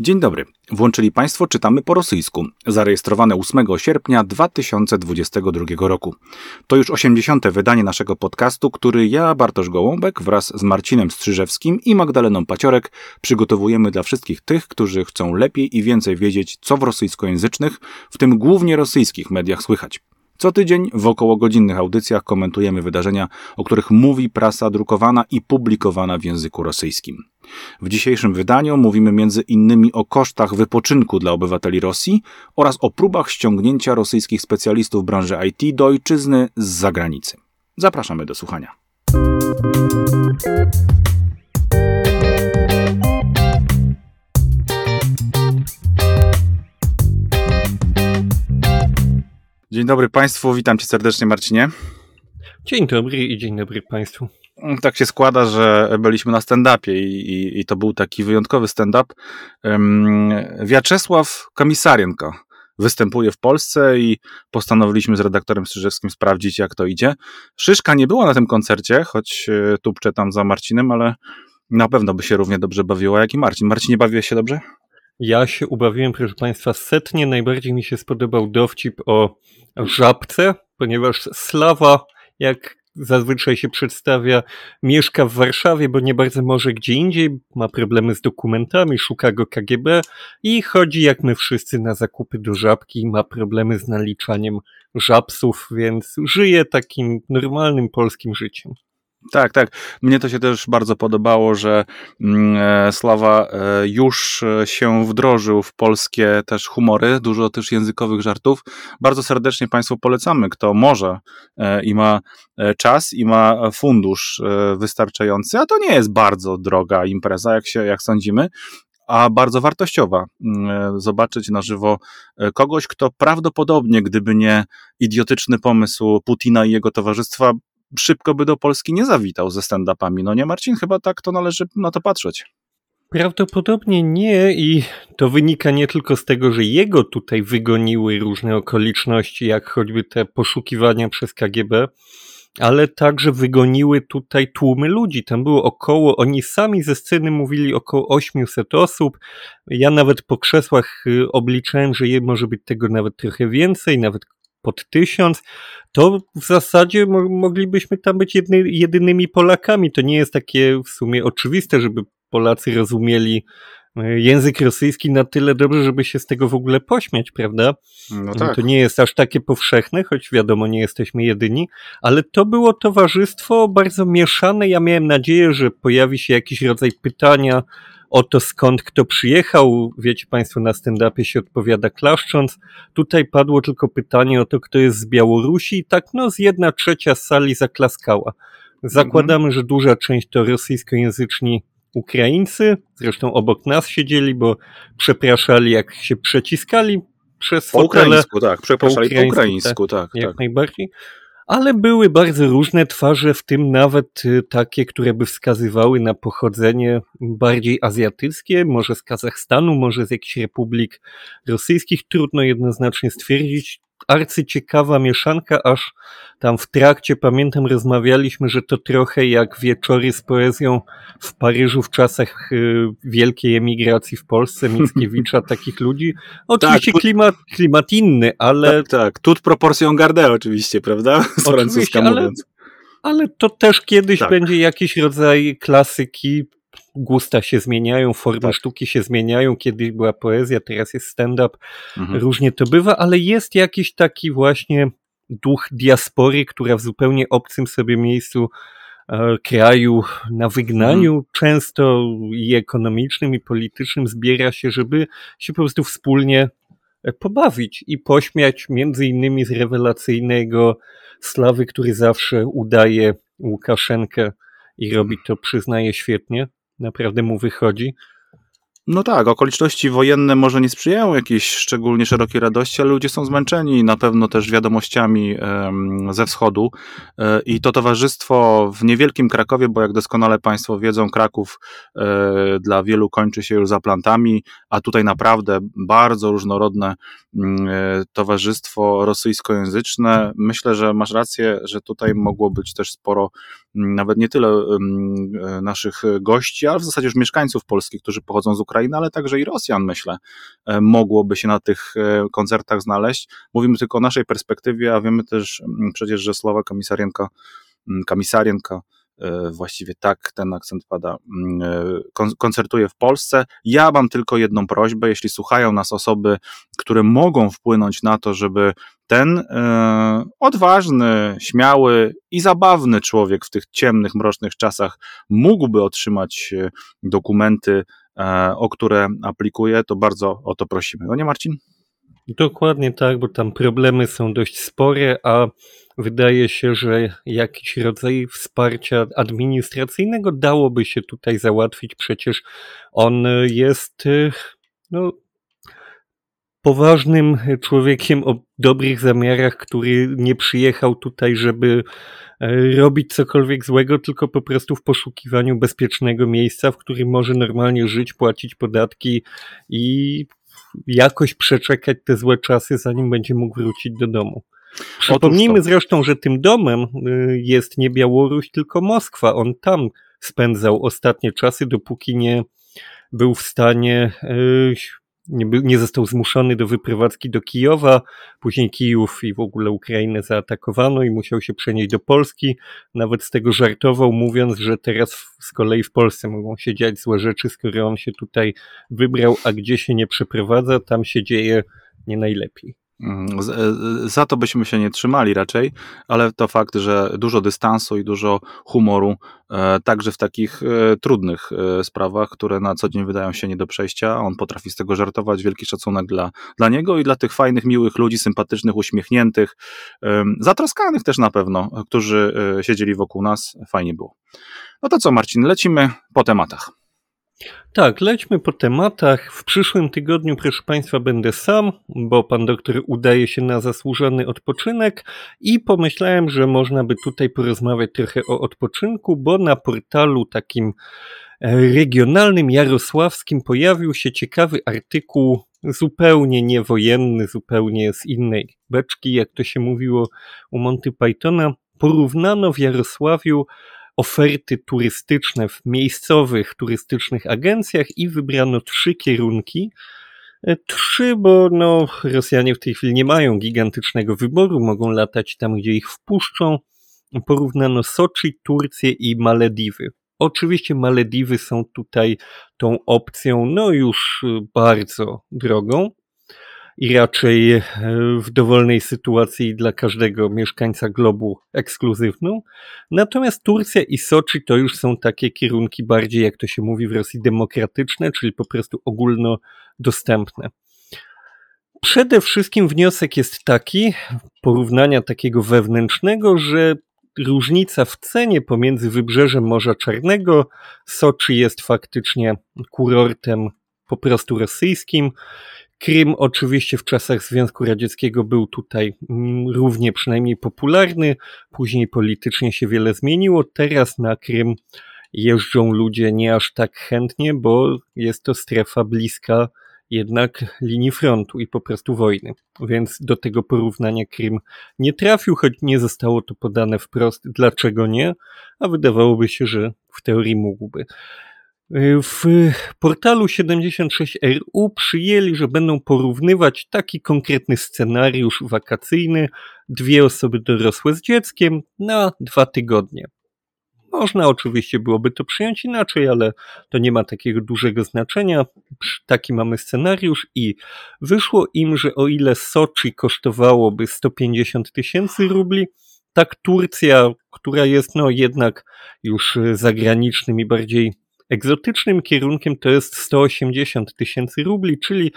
Dzień dobry. Włączyli Państwo Czytamy po rosyjsku, zarejestrowane 8 sierpnia 2022 roku. To już 80. wydanie naszego podcastu, który ja, Bartosz Gołąbek, wraz z Marcinem Strzyżewskim i Magdaleną Paciorek przygotowujemy dla wszystkich tych, którzy chcą lepiej i więcej wiedzieć, co w rosyjskojęzycznych, w tym głównie rosyjskich mediach słychać. Co tydzień w okołogodzinnych audycjach komentujemy wydarzenia, o których mówi prasa drukowana i publikowana w języku rosyjskim. W dzisiejszym wydaniu mówimy między innymi o kosztach wypoczynku dla obywateli Rosji oraz o próbach ściągnięcia rosyjskich specjalistów branży IT do ojczyzny z zagranicy. Zapraszamy do słuchania. Dzień dobry Państwu, witam Cię serdecznie Marcinie. Dzień dobry i dzień dobry Państwu. Tak się składa, że byliśmy na stand-upie i, i, i to był taki wyjątkowy stand-up. Wiaczesław Komisarienko występuje w Polsce i postanowiliśmy z redaktorem Strzyżewskim sprawdzić, jak to idzie. Szyszka nie była na tym koncercie, choć e, tupcze tam za Marcinem, ale na pewno by się równie dobrze bawiła jak i Marcin. Marcin, nie bawiłeś się dobrze? Ja się ubawiłem, proszę Państwa, setnie. Najbardziej mi się spodobał dowcip o żabce, ponieważ Slawa, jak zazwyczaj się przedstawia, mieszka w Warszawie, bo nie bardzo może gdzie indziej, ma problemy z dokumentami, szuka go KGB i chodzi jak my wszyscy na zakupy do żabki, ma problemy z naliczaniem żabsów, więc żyje takim normalnym polskim życiem. Tak, tak. Mnie to się też bardzo podobało, że mm, e, Sława e, już e, się wdrożył w polskie też humory, dużo też językowych żartów. Bardzo serdecznie Państwu polecamy, kto może i ma czas i ma fundusz wystarczający, a to nie jest bardzo droga impreza, jak się, jak sądzimy, a bardzo wartościowa. Mm, zobaczyć na żywo kogoś, kto prawdopodobnie, gdyby nie idiotyczny pomysł Putina i jego towarzystwa, szybko by do Polski nie zawitał ze stand-upami. No nie, Marcin? Chyba tak to należy na to patrzeć. Prawdopodobnie nie i to wynika nie tylko z tego, że jego tutaj wygoniły różne okoliczności, jak choćby te poszukiwania przez KGB, ale także wygoniły tutaj tłumy ludzi. Tam było około, oni sami ze sceny mówili około 800 osób. Ja nawet po krzesłach y, obliczałem, że może być tego nawet trochę więcej, nawet pod tysiąc, to w zasadzie moglibyśmy tam być jedny, jedynymi Polakami. To nie jest takie w sumie oczywiste, żeby Polacy rozumieli e, język rosyjski na tyle dobrze, żeby się z tego w ogóle pośmiać, prawda? No tak. To nie jest aż takie powszechne, choć wiadomo, nie jesteśmy jedyni, ale to było towarzystwo bardzo mieszane. Ja miałem nadzieję, że pojawi się jakiś rodzaj pytania o to skąd kto przyjechał. Wiecie Państwo, na stand-upie się odpowiada klaszcząc. Tutaj padło tylko pytanie o to, kto jest z Białorusi i tak no z jedna trzecia sali zaklaskała. Zakładamy, mhm. że duża część to rosyjskojęzyczni Ukraińcy, zresztą obok nas siedzieli, bo przepraszali jak się przeciskali przez po fotele. ukraińsku, tak, przepraszali po ukraińsku, po ukraińsku tak, tak, jak tak. najbardziej ale były bardzo różne twarze, w tym nawet y, takie, które by wskazywały na pochodzenie bardziej azjatyckie, może z Kazachstanu, może z jakichś republik rosyjskich. Trudno jednoznacznie stwierdzić arcyciekawa mieszanka, aż tam w trakcie, pamiętam, rozmawialiśmy, że to trochę jak wieczory z poezją w Paryżu w czasach y, wielkiej emigracji w Polsce, Mickiewicza, takich ludzi. Oczywiście tak, klimat, klimat inny, ale... Tak, tak. Tut proporcją gardę oczywiście, prawda? Z francuska mówiąc. Ale to też kiedyś tak. będzie jakiś rodzaj klasyki, gusta się zmieniają, formy tak. sztuki się zmieniają. Kiedyś była poezja, teraz jest stand-up. Mhm. Różnie to bywa, ale jest jakiś taki właśnie duch diaspory, która w zupełnie obcym sobie miejscu e, kraju na wygnaniu, mhm. często i ekonomicznym, i politycznym, zbiera się, żeby się po prostu wspólnie e, pobawić i pośmiać między innymi z rewelacyjnego Slawy, który zawsze udaje Łukaszenkę i robi to, przyznaje świetnie naprawdę mu wychodzi. No tak, okoliczności wojenne może nie sprzyjają jakiejś szczególnie szerokiej radości, ale ludzie są zmęczeni na pewno też wiadomościami ze wschodu e, i to towarzystwo w niewielkim Krakowie, bo jak doskonale Państwo wiedzą, Kraków e, dla wielu kończy się już za plantami, a tutaj naprawdę bardzo różnorodne mm, e, towarzystwo rosyjskojęzyczne. Myślę, że masz rację, że tutaj mogło być też sporo nawet nie tyle naszych gości, ale w zasadzie już mieszkańców Polski, którzy pochodzą z Ukrainy, ale także i Rosjan, myślę, mogłoby się na tych koncertach znaleźć. Mówimy tylko o naszej perspektywie, a wiemy też przecież, że Słowa Komisarienko, Komisarienko E, właściwie tak ten akcent pada, mm, e, koncertuje w Polsce. Ja mam tylko jedną prośbę, jeśli słuchają nas osoby, które mogą wpłynąć na to, żeby ten e, odważny, śmiały i zabawny człowiek w tych ciemnych, mrocznych czasach mógłby otrzymać dokumenty, o które aplikuje, to bardzo o to prosimy. No nie, Marcin? Dokładnie tak, bo tam problemy są dość spore, a wydaje się, że jakiś rodzaj wsparcia administracyjnego dałoby się tutaj załatwić. Przecież on jest no, poważnym człowiekiem o dobrych zamiarach, który nie przyjechał tutaj, żeby e, robić cokolwiek złego, tylko po prostu w poszukiwaniu bezpiecznego miejsca, w którym może normalnie żyć, płacić podatki i jakoś przeczekać te złe czasy, zanim będzie mógł wrócić do domu. Przypomnijmy zresztą, że tym domem y, jest nie Białoruś, tylko Moskwa. On tam spędzał ostatnie czasy, dopóki nie był w stanie nie, nie został zmuszony do wyprowadzki do Kijowa, później Kijów i w ogóle Ukrainę zaatakowano i musiał się przenieść do Polski. Nawet z tego żartował, mówiąc, że teraz z kolei w Polsce mogą się dziać złe rzeczy, skoro on się tutaj wybrał, a gdzie się nie przeprowadza, tam się dzieje nie najlepiej. Mm, e, za to byśmy się nie trzymali raczej, ale to fakt, że dużo dystansu i dużo humoru, e, także w takich e, trudnych sprawach, które na co dzień wydają się nie do przejścia. On potrafi z tego żartować. Wielki szacunek dla, dla niego i dla tych fajnych, miłych ludzi, sympatycznych, uśmiechniętych, zatroskanych też na pewno, którzy siedzieli wokół nas. Fajnie było. No to co, Marcin, lecimy po tematach. Tak, lećmy po tematach. W przyszłym tygodniu, proszę Państwa, będę sam, bo pan doktor udaje się na zasłużony odpoczynek i pomyślałem, że można by tutaj porozmawiać trochę o odpoczynku, bo na portalu takim e, regionalnym jarosławskim pojawił się ciekawy artykuł zupełnie niewojenny, zupełnie z innej beczki, jak to się mówiło u Monty Pythona. Porównano w Jarosławiu oferty turystyczne w miejscowych turystycznych agencjach i wybrano trzy kierunki. E, trzy, bo no, Rosjanie w tej chwili nie mają gigantycznego wyboru, mogą latać tam, gdzie ich wpuszczą. Porównano Soczi, Turcję i Malediwy. Oczywiście Malediwy są tutaj tą opcją, no już bardzo drogą i raczej e, w dowolnej sytuacji dla każdego mieszkańca globu ekskluzywną. Natomiast Turcja i Soczi to już są takie kierunki bardziej, jak to się mówi w Rosji, demokratyczne, czyli po prostu ogólnodostępne. Przede wszystkim wniosek jest taki, porównania takiego wewnętrznego, że różnica w cenie pomiędzy wybrzeżem Morza Czarnego, Soczi jest faktycznie kurortem po prostu rosyjskim, Krym oczywiście w czasach Związku Radzieckiego był tutaj mm, równie przynajmniej popularny, później politycznie się wiele zmieniło. Teraz na Krym jeżdżą ludzie nie aż tak chętnie, bo jest to strefa bliska jednak linii frontu i po prostu wojny. Więc do tego porównania Krym nie trafił, choć nie zostało to podane wprost, dlaczego nie, a wydawałoby się, że w teorii mógłby. W portalu 76RU przyjęli, że będą porównywać taki konkretny scenariusz wakacyjny, dwie osoby dorosłe z dzieckiem na dwa tygodnie. Można oczywiście byłoby to przyjąć inaczej, ale to nie ma takiego dużego znaczenia. Taki mamy scenariusz i wyszło im, że o ile Soczi kosztowałoby 150 tysięcy rubli, tak Turcja, która jest no jednak już zagranicznym i bardziej Egzotycznym kierunkiem to jest 180 tysięcy rubli, czyli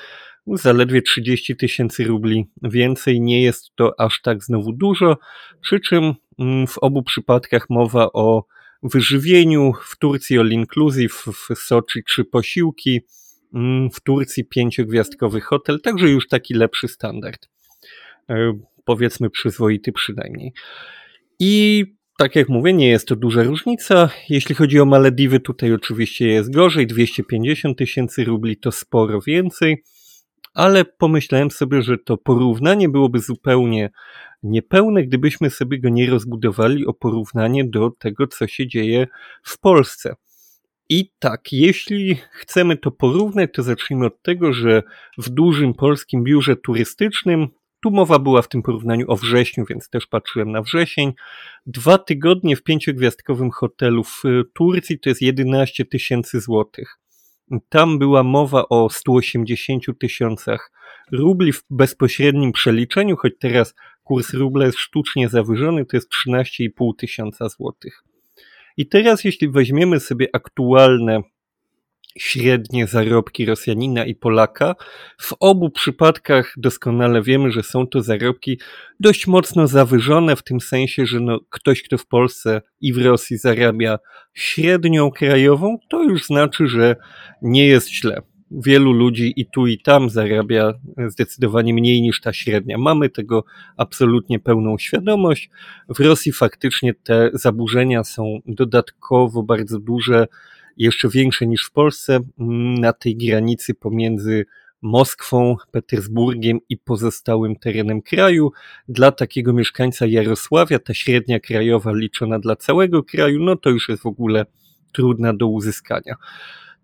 zaledwie 30 tysięcy rubli więcej. Nie jest to aż tak znowu dużo, przy czym mm, w obu przypadkach mowa o wyżywieniu, w Turcji all inclusive, w Soczi trzy posiłki, mm, w Turcji pięciogwiazdkowy hotel, także już taki lepszy standard. E, powiedzmy przyzwoity przynajmniej. I tak jak mówię, nie jest to duża różnica. Jeśli chodzi o Malediwy, tutaj oczywiście jest gorzej, 250 tysięcy rubli to sporo więcej. ale pomyślałem sobie, że to porównanie byłoby zupełnie niepełne, gdybyśmy sobie go nie rozbudowali o porównanie do tego, co się dzieje w Polsce. I tak, jeśli chcemy to porównać, to zacznijmy od tego, że w dużym polskim biurze turystycznym, tu mowa była w tym porównaniu o wrześniu, więc też patrzyłem na wrzesień, dwa tygodnie w pięciogwiazdkowym hotelu w Turcji to jest 11 tysięcy złotych. Tam była mowa o 180 tysiącach rubli w bezpośrednim przeliczeniu, choć teraz kurs rubla jest sztucznie zawyżony, to jest 13,5 tysiąca złotych. I teraz, jeśli weźmiemy sobie aktualne średnie zarobki Rosjanina i Polaka, w obu przypadkach doskonale wiemy, że są to zarobki dość mocno zawyżone, w tym sensie, że no, ktoś, kto w Polsce i w Rosji zarabia średnią krajową, to już znaczy, że nie jest źle wielu ludzi i tu i tam zarabia zdecydowanie mniej niż ta średnia. Mamy tego absolutnie pełną świadomość. W Rosji faktycznie te zaburzenia są dodatkowo bardzo duże, jeszcze większe niż w Polsce, na tej granicy pomiędzy Moskwą, Petersburgiem i pozostałym terenem kraju. Dla takiego mieszkańca Jarosławia ta średnia krajowa liczona dla całego kraju, no to już jest w ogóle trudna do uzyskania.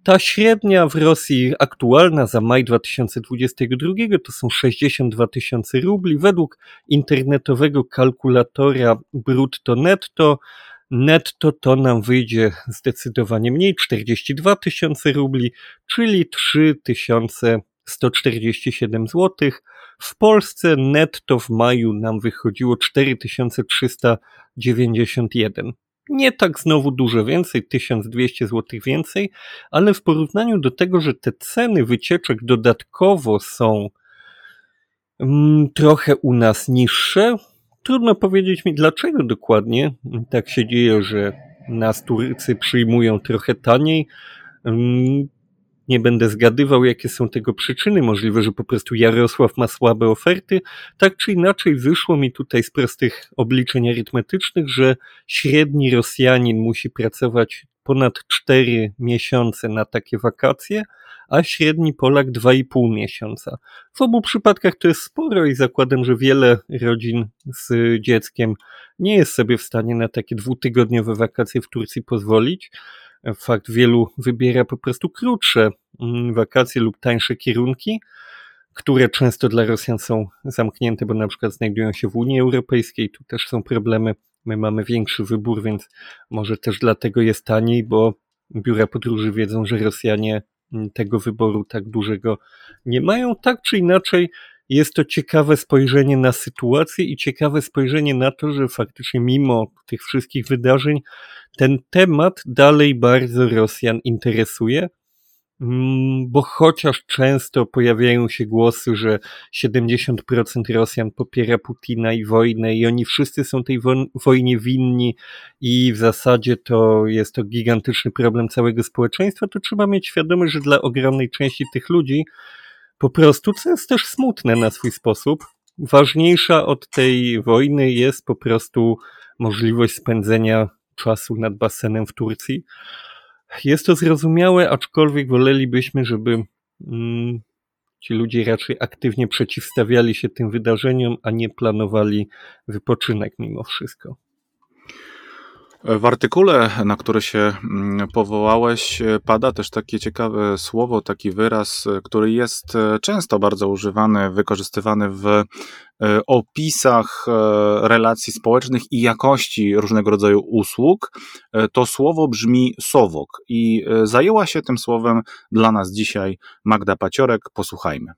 Ta średnia w Rosji aktualna za maj 2022 to są 62 tysiące rubli. Według internetowego kalkulatora brutto-netto netto to nam wyjdzie zdecydowanie mniej 42 tysiące rubli, czyli 3147 zł. W Polsce netto w maju nam wychodziło 4391 nie tak znowu dużo więcej, 1200 zł więcej, ale w porównaniu do tego, że te ceny wycieczek dodatkowo są mm, trochę u nas niższe, trudno powiedzieć mi dlaczego dokładnie tak się dzieje, że nas Turcy przyjmują trochę taniej. Mm, nie będę zgadywał, jakie są tego przyczyny. Możliwe, że po prostu Jarosław ma słabe oferty. Tak czy inaczej, wyszło mi tutaj z prostych obliczeń arytmetycznych, że średni Rosjanin musi pracować ponad 4 miesiące na takie wakacje, a średni Polak 2,5 miesiąca. W obu przypadkach to jest sporo i zakładam, że wiele rodzin z dzieckiem nie jest sobie w stanie na takie dwutygodniowe wakacje w Turcji pozwolić. Fakt, wielu wybiera po prostu krótsze mm, wakacje lub tańsze kierunki, które często dla Rosjan są zamknięte, bo na przykład znajdują się w Unii Europejskiej, tu też są problemy. My mamy większy wybór, więc może też dlatego jest taniej, bo biura podróży wiedzą, że Rosjanie mm, tego wyboru tak dużego nie mają. Tak czy inaczej, jest to ciekawe spojrzenie na sytuację i ciekawe spojrzenie na to, że faktycznie mimo tych wszystkich wydarzeń ten temat dalej bardzo Rosjan interesuje, bo chociaż często pojawiają się głosy, że 70% Rosjan popiera Putina i wojnę i oni wszyscy są tej wojnie winni i w zasadzie to jest to gigantyczny problem całego społeczeństwa, to trzeba mieć świadomość, że dla ogromnej części tych ludzi po prostu, co jest też smutne na swój sposób, ważniejsza od tej wojny jest po prostu możliwość spędzenia czasu nad basenem w Turcji. Jest to zrozumiałe, aczkolwiek wolelibyśmy, żeby mm, ci ludzie raczej aktywnie przeciwstawiali się tym wydarzeniom, a nie planowali wypoczynek mimo wszystko. W artykule, na który się mm, powołałeś, pada też takie ciekawe słowo, taki wyraz, który jest e, często bardzo używany, wykorzystywany w e, opisach e, relacji społecznych i jakości różnego rodzaju usług. To słowo brzmi sowok i zajęła się tym słowem dla nas dzisiaj Magda Paciorek. Posłuchajmy.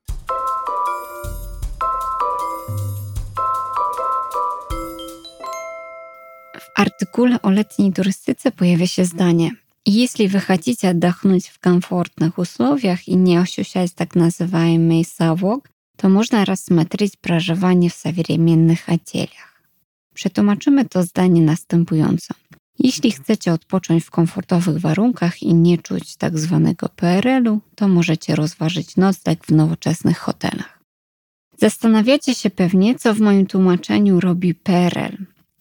артикуле о летней туристице pojawia się zdanie Если вы хотите отдохнуть в комфортных условиях и не ощущать так называемый совок, to można рассмотреть проживание w современnych отелях. Przetłumaczymy to zdanie następująco. Jeśli chcecie odpocząć w komfortowych warunkach i nie czuć tak zwanego PRL-u, to możecie rozważyć nocleg w nowoczesnych hotelach. Zastanawiacie się pewnie, co w moim tłumaczeniu robi PRL.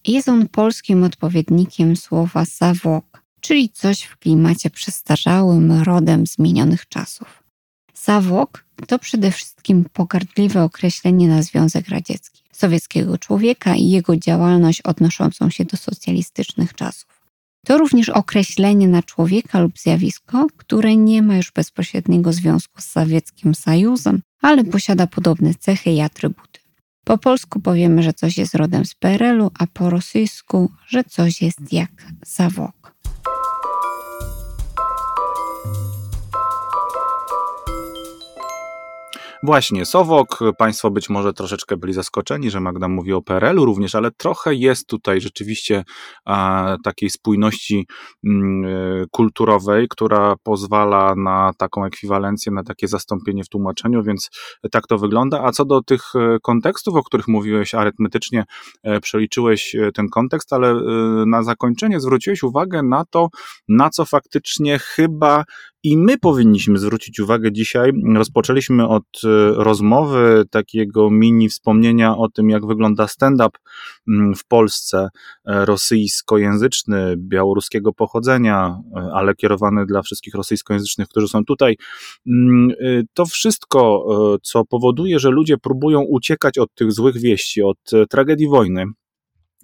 Jest on polskim odpowiednikiem słowa zawok, czyli coś w klimacie przestarzałym, rodem z minionych czasów. Sawok to przede wszystkim pogardliwe określenie na Związek Radziecki, sowieckiego człowieka i jego działalność odnoszącą się do socjalistycznych czasów. To również określenie na człowieka lub zjawisko, które nie ma już bezpośredniego związku z Sowieckim Sojuzem, ale posiada podobne cechy i atrybuty. Po polsku powiemy, że coś jest rodem z PRL-u, a po rosyjsku, że coś jest jak zawok. Właśnie, Sowok, Państwo być może troszeczkę byli zaskoczeni, że Magda mówi o PRL-u również, ale trochę jest tutaj rzeczywiście a, takiej spójności mm, kulturowej, która pozwala na taką ekwiwalencję, na takie zastąpienie w tłumaczeniu, więc tak to wygląda. A co do tych e, kontekstów, o których mówiłeś, arytmetycznie e, przeliczyłeś e, ten kontekst, ale na zakończenie zwróciłeś uwagę na to, na co faktycznie chyba i my powinniśmy zwrócić uwagę dzisiaj. Rozpoczęliśmy od e, rozmowy, takiego mini wspomnienia o tym, jak wygląda stand-up mm, w Polsce, e, rosyjskojęzyczny, białoruskiego pochodzenia, e, ale kierowany dla wszystkich rosyjskojęzycznych, którzy są tutaj. Mm, to wszystko, co powoduje, że ludzie próbują uciekać od tych złych wieści, od tragedii wojny,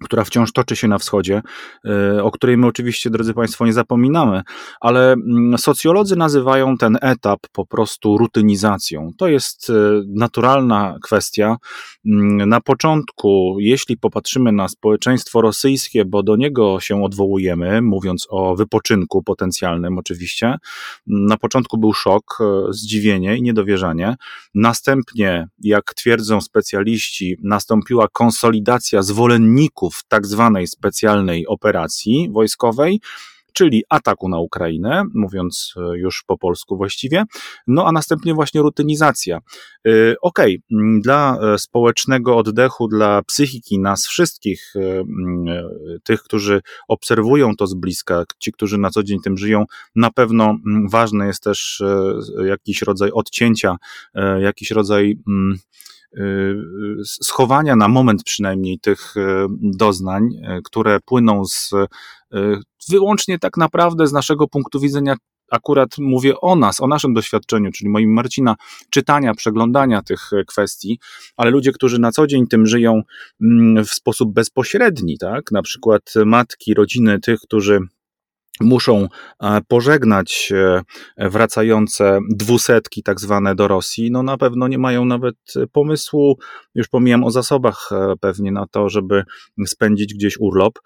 która wciąż toczy się na wschodzie, e, o której my oczywiście, drodzy Państwo, nie zapominamy, ale mm, socjolodzy nazywają ten etap po prostu rutynizacją. To jest e, naturalna kwestia. Mm, na początku, jeśli popatrzymy na społeczeństwo rosyjskie, bo do niego się odwołujemy, mówiąc o wypoczynku potencjalnym, oczywiście, mm, na początku był szok, e, zdziwienie i niedowierzanie. Następnie, jak twierdzą specjaliści, nastąpiła konsolidacja zwolenników, wyników tak zwanej specjalnej operacji wojskowej, czyli ataku na Ukrainę, mówiąc e, już po polsku właściwie, no a następnie właśnie rutynizacja. E, okej, okay, dla e, społecznego oddechu, dla psychiki nas wszystkich, tych, którzy obserwują to z bliska, ci, którzy na co dzień tym żyją, na pewno ważny jest też jakiś rodzaj odcięcia, jakiś rodzaj schowania na moment przynajmniej tych y, doznań, y, które płyną z wyłącznie tak naprawdę z naszego punktu widzenia akurat mówię o nas, o naszym doświadczeniu, czyli moim Marcina, czytania, przeglądania tych kwestii, ale ludzie, którzy na co dzień tym żyją mm, w sposób bezpośredni, tak? Na przykład matki, rodziny tych, którzy muszą e, pożegnać e, wracające dwusetki tak zwane do Rosji, no na pewno nie mają nawet pomysłu, już pomijam o zasobach e, pewnie na to, żeby spędzić gdzieś urlop.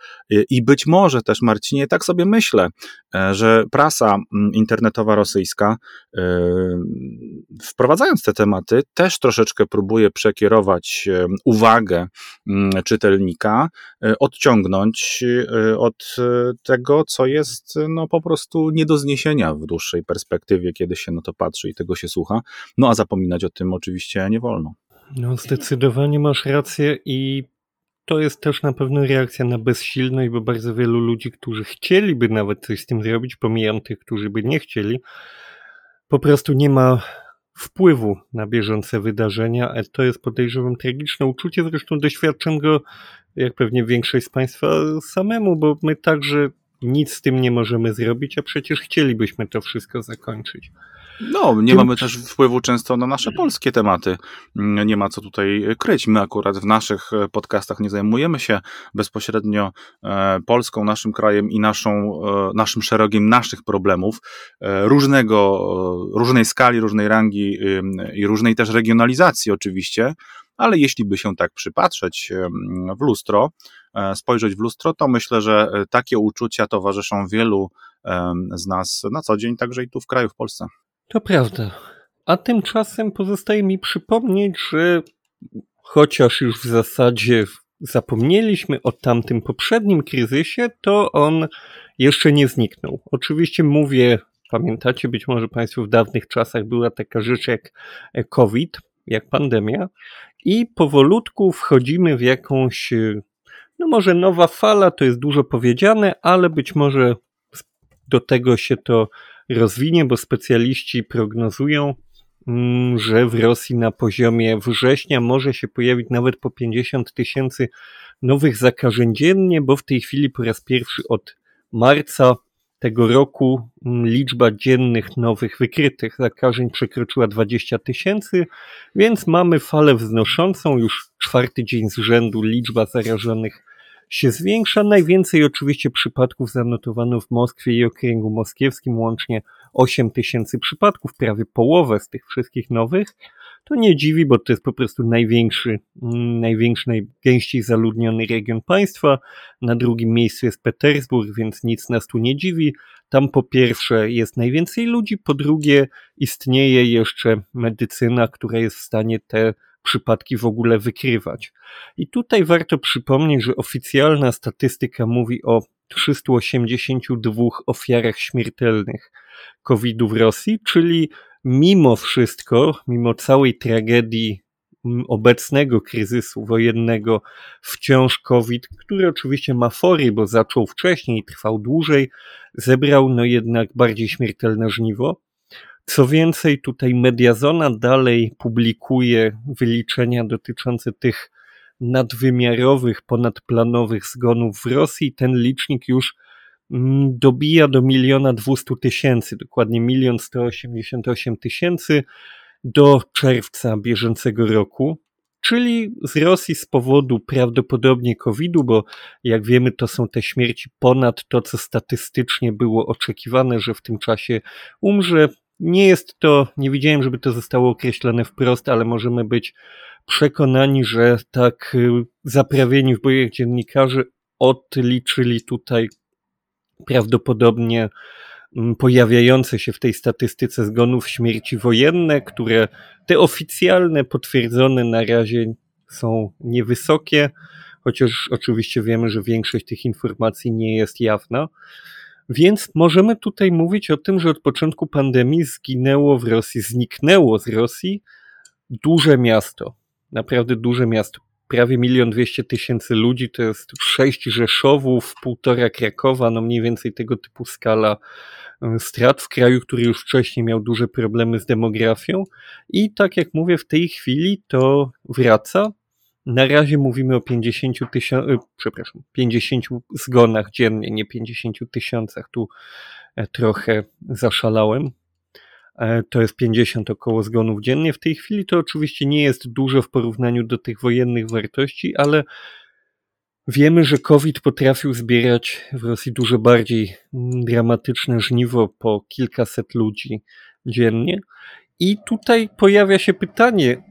I być może też Marcinie, tak sobie myślę, że prasa internetowa rosyjska wprowadzając te tematy też troszeczkę próbuje przekierować uwagę czytelnika, odciągnąć od tego, co jest jest no po prostu nie do zniesienia w dłuższej perspektywie, kiedy się na to patrzy i tego się słucha. No a zapominać o tym oczywiście nie wolno. No zdecydowanie masz rację i to jest też na pewno reakcja na bezsilność, bo bardzo wielu ludzi, którzy chcieliby nawet coś z tym zrobić, pomijam tych, którzy by nie chcieli, po prostu nie ma wpływu na bieżące wydarzenia, a to jest podejrzewam tragiczne uczucie, zresztą doświadczam go, jak pewnie większość z Państwa samemu, bo my także nic z tym nie możemy zrobić, a przecież chcielibyśmy to wszystko zakończyć. No, nie mamy też wpływu często na nasze polskie tematy. Nie ma co tutaj kryć. My akurat w naszych podcastach nie zajmujemy się bezpośrednio e, Polską, naszym krajem i naszą, e, naszym szeregiem naszych problemów e, różnego, różnej skali, różnej rangi i różnej też regionalizacji oczywiście, ale jeśli by się tak przypatrzeć w lustro, E, spojrzeć w lustro, to myślę, że e, takie uczucia towarzyszą wielu z nas na co dzień, także i tu w kraju, w Polsce. To prawda. A tymczasem pozostaje mi przypomnieć, że chociaż już w zasadzie zapomnieliśmy o tamtym poprzednim kryzysie, to on jeszcze nie zniknął. Oczywiście mówię, pamiętacie być może Państwo w dawnych czasach była taka rzecz jak COVID, jak pandemia, i powolutku wchodzimy w jakąś no może nowa fala to jest dużo powiedziane, ale być może do tego się to rozwinie, bo specjaliści prognozują, mm, że w Rosji na poziomie września może się pojawić nawet po 50 tysięcy nowych zakażeń dziennie, bo w tej chwili po raz pierwszy od marca tego roku liczba dziennych nowych wykrytych zakażeń przekroczyła 20 tysięcy, więc mamy falę wznoszącą. Już czwarty dzień z rzędu liczba zarażonych się zwiększa. Najwięcej oczywiście przypadków zanotowano w Moskwie i okręgu moskiewskim, łącznie 8 tysięcy przypadków, prawie połowę z tych wszystkich nowych. To nie dziwi, bo to jest po prostu największy, mm, największy, najgęściej zaludniony region państwa. Na drugim miejscu jest Petersburg, więc nic nas tu nie dziwi. Tam po pierwsze jest najwięcej ludzi, po drugie istnieje jeszcze medycyna, która jest w stanie te przypadki w ogóle wykrywać. I tutaj warto przypomnieć, że oficjalna statystyka mówi o 382 ofiarach śmiertelnych COVID-u w Rosji, czyli mimo wszystko, mimo całej tragedii obecnego kryzysu wojennego, wciąż COVID, który oczywiście ma fory, bo zaczął wcześniej trwał dłużej, zebrał no jednak bardziej śmiertelne żniwo. Co więcej, tutaj Mediazona dalej publikuje wyliczenia dotyczące tych nadwymiarowych, ponadplanowych zgonów w Rosji. Ten licznik już mm, dobija do miliona dwustu tysięcy, dokładnie milion sto osiemdziesiąt osiem tysięcy do czerwca bieżącego roku. Czyli z Rosji z powodu prawdopodobnie COVID-u, bo jak wiemy, to są te śmierci ponad to, co statystycznie było oczekiwane, że w tym czasie umrze. Nie jest to, nie widziałem, żeby to zostało określone wprost, ale możemy być przekonani, że tak y, zaprawieni w bojach dziennikarzy odliczyli tutaj prawdopodobnie mm, pojawiające się w tej statystyce zgonów śmierci wojenne, które te oficjalne, potwierdzone na razie są niewysokie, chociaż oczywiście wiemy, że większość tych informacji nie jest jawna. Więc możemy tutaj mówić o tym, że od początku pandemii zginęło w Rosji, zniknęło z Rosji duże miasto. Naprawdę duże miasto. Prawie milion dwieście tysięcy ludzi, to jest sześć Rzeszowów, półtora Krakowa, no mniej więcej tego typu skala e, strat w kraju, który już wcześniej miał duże problemy z demografią. I tak jak mówię, w tej chwili to wraca. Na razie mówimy o 50 tysiącach, przepraszam, 50 zgonach dziennie, nie 50 tysiącach. Tu e, trochę zaszalałem. E, to jest 50 około zgonów dziennie. W tej chwili to oczywiście nie jest dużo w porównaniu do tych wojennych wartości, ale wiemy, że COVID potrafił zbierać w Rosji dużo bardziej dramatyczne żniwo po kilkaset ludzi dziennie. I tutaj pojawia się pytanie,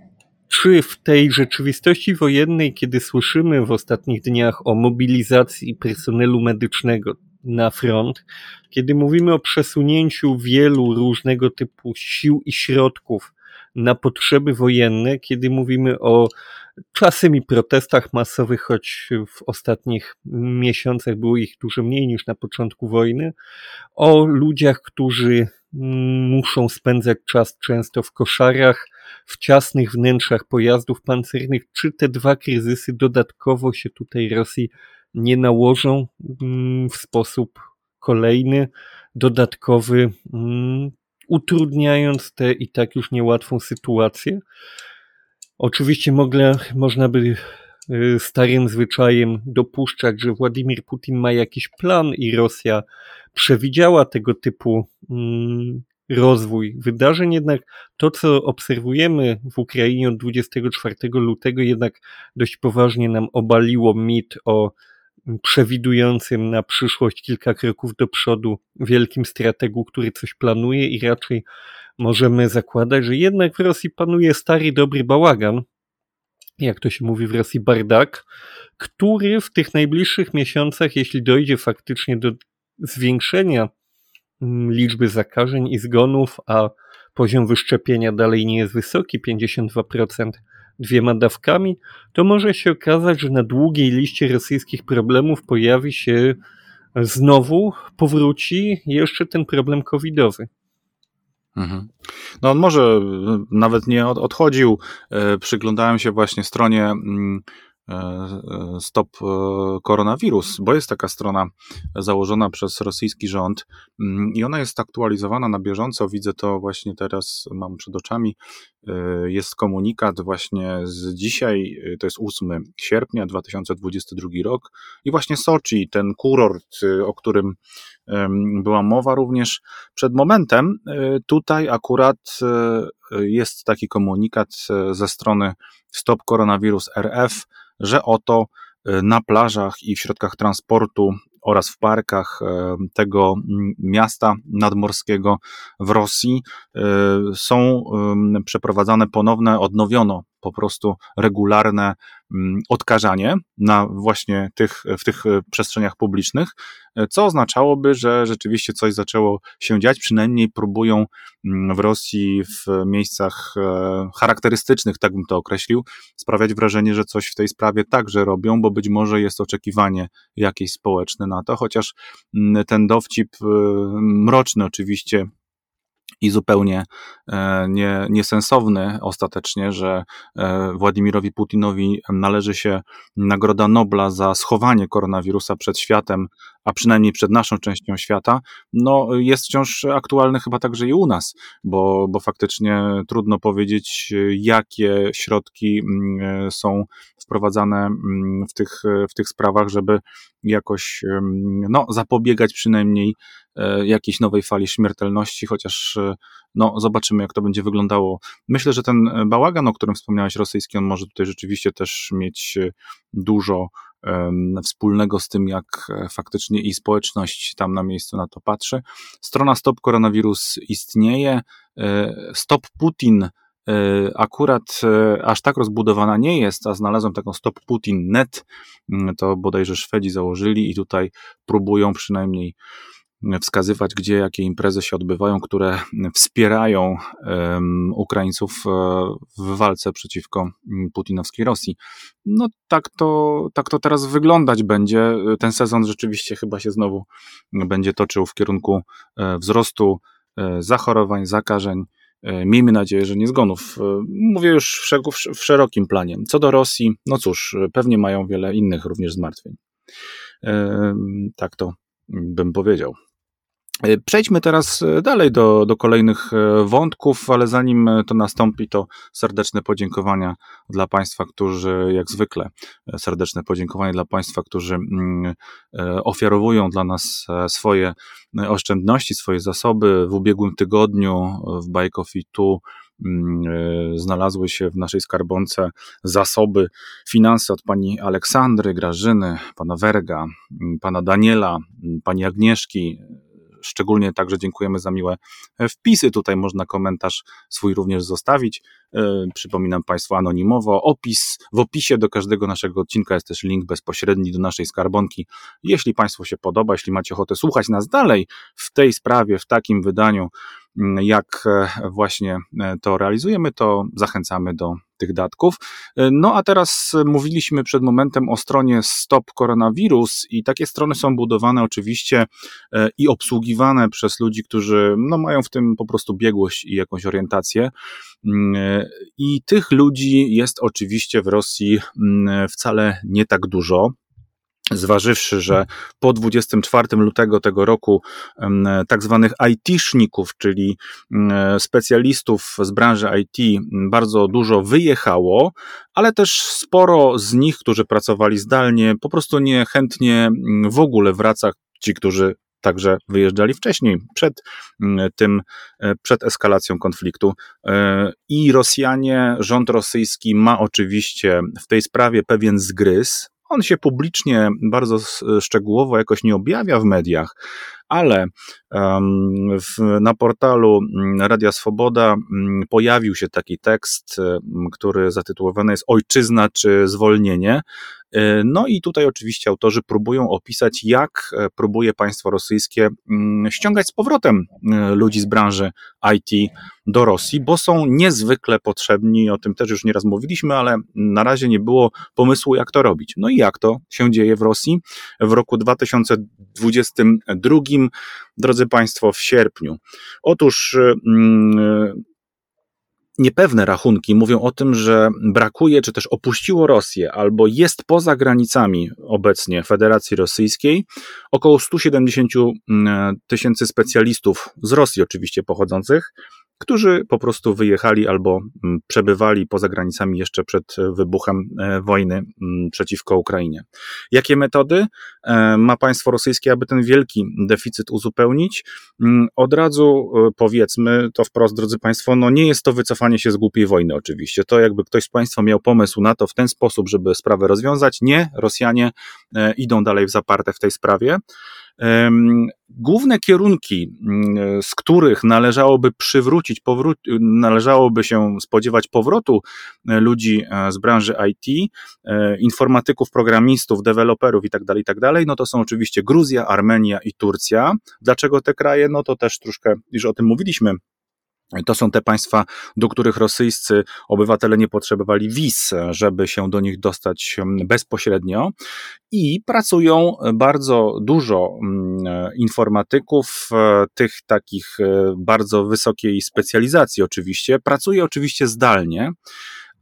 czy w tej rzeczywistości wojennej, kiedy słyszymy w ostatnich dniach o mobilizacji personelu medycznego na front, kiedy mówimy o przesunięciu wielu różnego typu sił i środków na potrzeby wojenne, kiedy mówimy o czasem i protestach masowych, choć w ostatnich miesiącach było ich dużo mniej niż na początku wojny, o ludziach, którzy muszą spędzać czas często w koszarach, w ciasnych wnętrzach pojazdów pancernych, czy te dwa kryzysy dodatkowo się tutaj Rosji nie nałożą mm, w sposób kolejny, dodatkowy, mm, utrudniając tę i tak już niełatwą sytuację. Oczywiście mogle, można by y, starym zwyczajem dopuszczać, że Władimir Putin ma jakiś plan i Rosja przewidziała tego typu mm, rozwój wydarzeń, jednak to, co obserwujemy w Ukrainie od 24 lutego, jednak dość poważnie nam obaliło mit o przewidującym na przyszłość kilka kroków do przodu wielkim strategu, który coś planuje i raczej możemy zakładać, że jednak w Rosji panuje stary, dobry bałagan, jak to się mówi w Rosji, bardak, który w tych najbliższych miesiącach, jeśli dojdzie faktycznie do zwiększenia liczby zakażeń i zgonów, a poziom wyszczepienia dalej nie jest wysoki, 52%, dwiema dawkami, to może się okazać, że na długiej liście rosyjskich problemów pojawi się znowu, powróci jeszcze ten problem covidowy. Mhm. No on może nawet nie odchodził. E, przyglądałem się właśnie stronie mm, E, e, Stop e, Koronawirus, bo jest taka strona założona przez rosyjski rząd mm, i ona jest aktualizowana na bieżąco. Widzę to właśnie teraz, mam przed oczami. Jest komunikat właśnie z dzisiaj, to jest 8 sierpnia 2022 rok i właśnie Soczi, ten kurort, o którym była mowa również przed momentem, tutaj akurat jest taki komunikat ze strony Stop Koronawirus RF, że oto na plażach i w środkach transportu oraz w parkach e, tego miasta nadmorskiego w Rosji e, są przeprowadzane ponowne, odnowiono po prostu regularne mm, odkażanie na właśnie tych, w tych e, przestrzeniach publicznych, e, co oznaczałoby, że rzeczywiście coś zaczęło się dziać, przynajmniej próbują mm, w Rosji w miejscach e, charakterystycznych, tak bym to określił, sprawiać wrażenie, że coś w tej sprawie także robią, bo być może jest oczekiwanie jakieś społeczne na to, chociaż mm, ten dowcip mroczny oczywiście i zupełnie e, nie, niesensowny ostatecznie, że e, Władimirowi Putinowi należy się Nagroda Nobla za schowanie koronawirusa przed światem, a przynajmniej przed naszą częścią świata, no jest wciąż aktualny chyba także i u nas, bo, bo faktycznie trudno powiedzieć, jakie środki mm, są wprowadzane mm, w tych, w tych sprawach, żeby jakoś no, zapobiegać przynajmniej e, jakiejś nowej fali śmiertelności, chociaż e, no, zobaczymy, jak to będzie wyglądało. Myślę, że ten bałagan, o którym wspomniałeś, rosyjski, on może tutaj rzeczywiście też mieć e, dużo wspólnego z tym, jak faktycznie i społeczność tam na miejscu na to patrzy. Strona Stop Koronawirus istnieje. Stop Putin E, akurat e, aż tak rozbudowana nie jest, a znalazłem taką Stop Putin Net, mm, to bodajże Szwedzi założyli i tutaj próbują przynajmniej wskazywać, gdzie jakie imprezy się odbywają, które wspierają Ukraińców e, w walce przeciwko putinowskiej Rosji. No tak to, tak to teraz wyglądać będzie. Ten sezon rzeczywiście chyba się znowu będzie toczył w kierunku wzrostu zachorowań, zakażeń E, miejmy nadzieję, że nie zgonów. E, mówię już w szerokim planie. Co do Rosji, no cóż, pewnie mają wiele innych również zmartwień. E, tak to bym powiedział. E, przejdźmy teraz e, dalej do, do kolejnych e, wątków, ale zanim to nastąpi, to serdeczne podziękowania dla Państwa, którzy, jak zwykle, serdeczne podziękowania dla Państwa, którzy mm, ofiarowują dla nas swoje oszczędności, swoje zasoby. W ubiegłym tygodniu w 2 mm, znalazły się w naszej skarbonce zasoby, finanse od pani Aleksandry, Grażyny, pana Werga, mm, pana Daniela, pani Agnieszki, Szczególnie także dziękujemy za miłe e, wpisy. Tutaj można komentarz swój również zostawić. E, przypominam Państwu anonimowo. Opis, w opisie do każdego naszego odcinka jest też link bezpośredni do naszej skarbonki. Jeśli Państwu się podoba, jeśli macie ochotę słuchać nas dalej w tej sprawie, w takim wydaniu, mm, jak e, właśnie to realizujemy, to zachęcamy do tych datków. E, no a teraz mówiliśmy przed momentem o stronie Stop Koronawirus i takie strony są budowane oczywiście e, i obsługiwane przez ludzi, którzy no, mają w tym po prostu biegłość i jakąś orientację. Mm, e, I tych ludzi jest oczywiście w Rosji mm, wcale nie tak dużo zważywszy, że po 24 lutego tego roku tak zwanych IT-szników, czyli specjalistów z branży IT bardzo dużo wyjechało, ale też sporo z nich, którzy pracowali zdalnie, po prostu niechętnie w ogóle wraca ci, którzy także wyjeżdżali wcześniej, przed tym, e, przed eskalacją konfliktu. E, I Rosjanie, rząd rosyjski ma oczywiście w tej sprawie pewien zgryz, on się publicznie bardzo szczegółowo jakoś nie objawia w mediach, ale w, na portalu mm, Radia Swoboda mm, pojawił się taki tekst, który zatytułowany jest Ojczyzna czy zwolnienie. E, no i tutaj oczywiście autorzy próbują opisać, jak e, próbuje państwo rosyjskie mm, ściągać z powrotem e, ludzi z branży IT do Rosji, bo są niezwykle potrzebni, o tym też już nieraz mówiliśmy, ale na razie nie było pomysłu, jak to robić. No i jak to się dzieje w Rosji? W roku 2022, drodzy Państwo, w sierpniu. Otóż niepewne rachunki mówią o tym, że brakuje, czy też opuściło Rosję, albo jest poza granicami obecnie Federacji Rosyjskiej około 170 mm, tysięcy specjalistów z Rosji oczywiście pochodzących, którzy po prostu wyjechali albo mm, przebywali poza granicami jeszcze przed wybuchem e, wojny mm, przeciwko Ukrainie. Jakie metody ma państwo rosyjskie, aby ten wielki deficyt uzupełnić? Mm, od razu e, powiedzmy to wprost, drodzy Państwo, no nie jest to wycofanie się z głupiej wojny oczywiście. To jakby ktoś z Państwa miał pomysł na to w ten sposób, żeby sprawę rozwiązać. Nie, Rosjanie idą dalej w zaparte w tej sprawie. Główne kierunki, mm, z których należałoby przywrócić, powrót, należałoby się spodziewać powrotu e, ludzi e, z branży IT, e, informatyków, programistów, deweloperów itd., tak itd., tak no to są oczywiście Gruzja, Armenia i Turcja. Dlaczego te kraje? No to też troszkę, już o tym mówiliśmy, to są te państwa, do których rosyjscy obywatele nie potrzebowali wiz, żeby się do nich dostać bezpośrednio. I pracują bardzo dużo mm, informatyków, e, tych takich e, bardzo wysokiej specjalizacji, oczywiście. Pracuje oczywiście zdalnie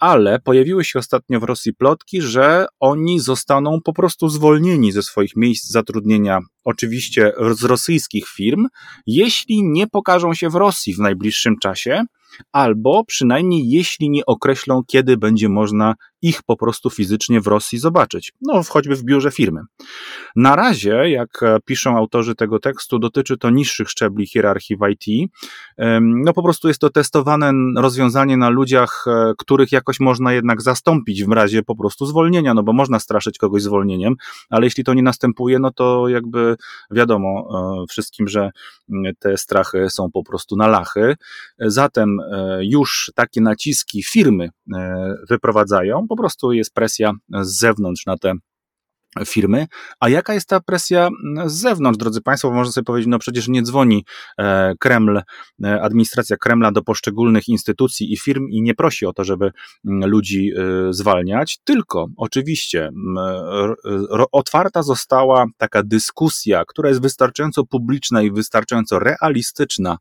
ale pojawiły się ostatnio w Rosji plotki, że oni zostaną po prostu zwolnieni ze swoich miejsc zatrudnienia, oczywiście z rosyjskich firm, jeśli nie pokażą się w Rosji w najbliższym czasie, albo przynajmniej jeśli nie określą, kiedy będzie można ich po prostu fizycznie w Rosji zobaczyć, no choćby w biurze firmy. Na razie, jak piszą autorzy tego tekstu, dotyczy to niższych szczebli hierarchii w IT. No po prostu jest to testowane rozwiązanie na ludziach, e, których jakoś można jednak zastąpić w razie po prostu zwolnienia, no bo można straszyć kogoś zwolnieniem, ale jeśli to nie następuje, no to jakby wiadomo e, wszystkim, że te strachy są po prostu na lachy. Zatem e, już takie naciski firmy wyprowadzają, po prostu jest presja z zewnątrz na te firmy. A jaka jest ta presja z zewnątrz, drodzy Państwo? Można sobie powiedzieć, no przecież nie dzwoni e, Kreml, e, administracja Kremla do poszczególnych instytucji i firm i nie prosi o to, żeby ludzi e, zwalniać, tylko oczywiście otwarta została taka dyskusja, która jest wystarczająco publiczna i wystarczająco realistyczna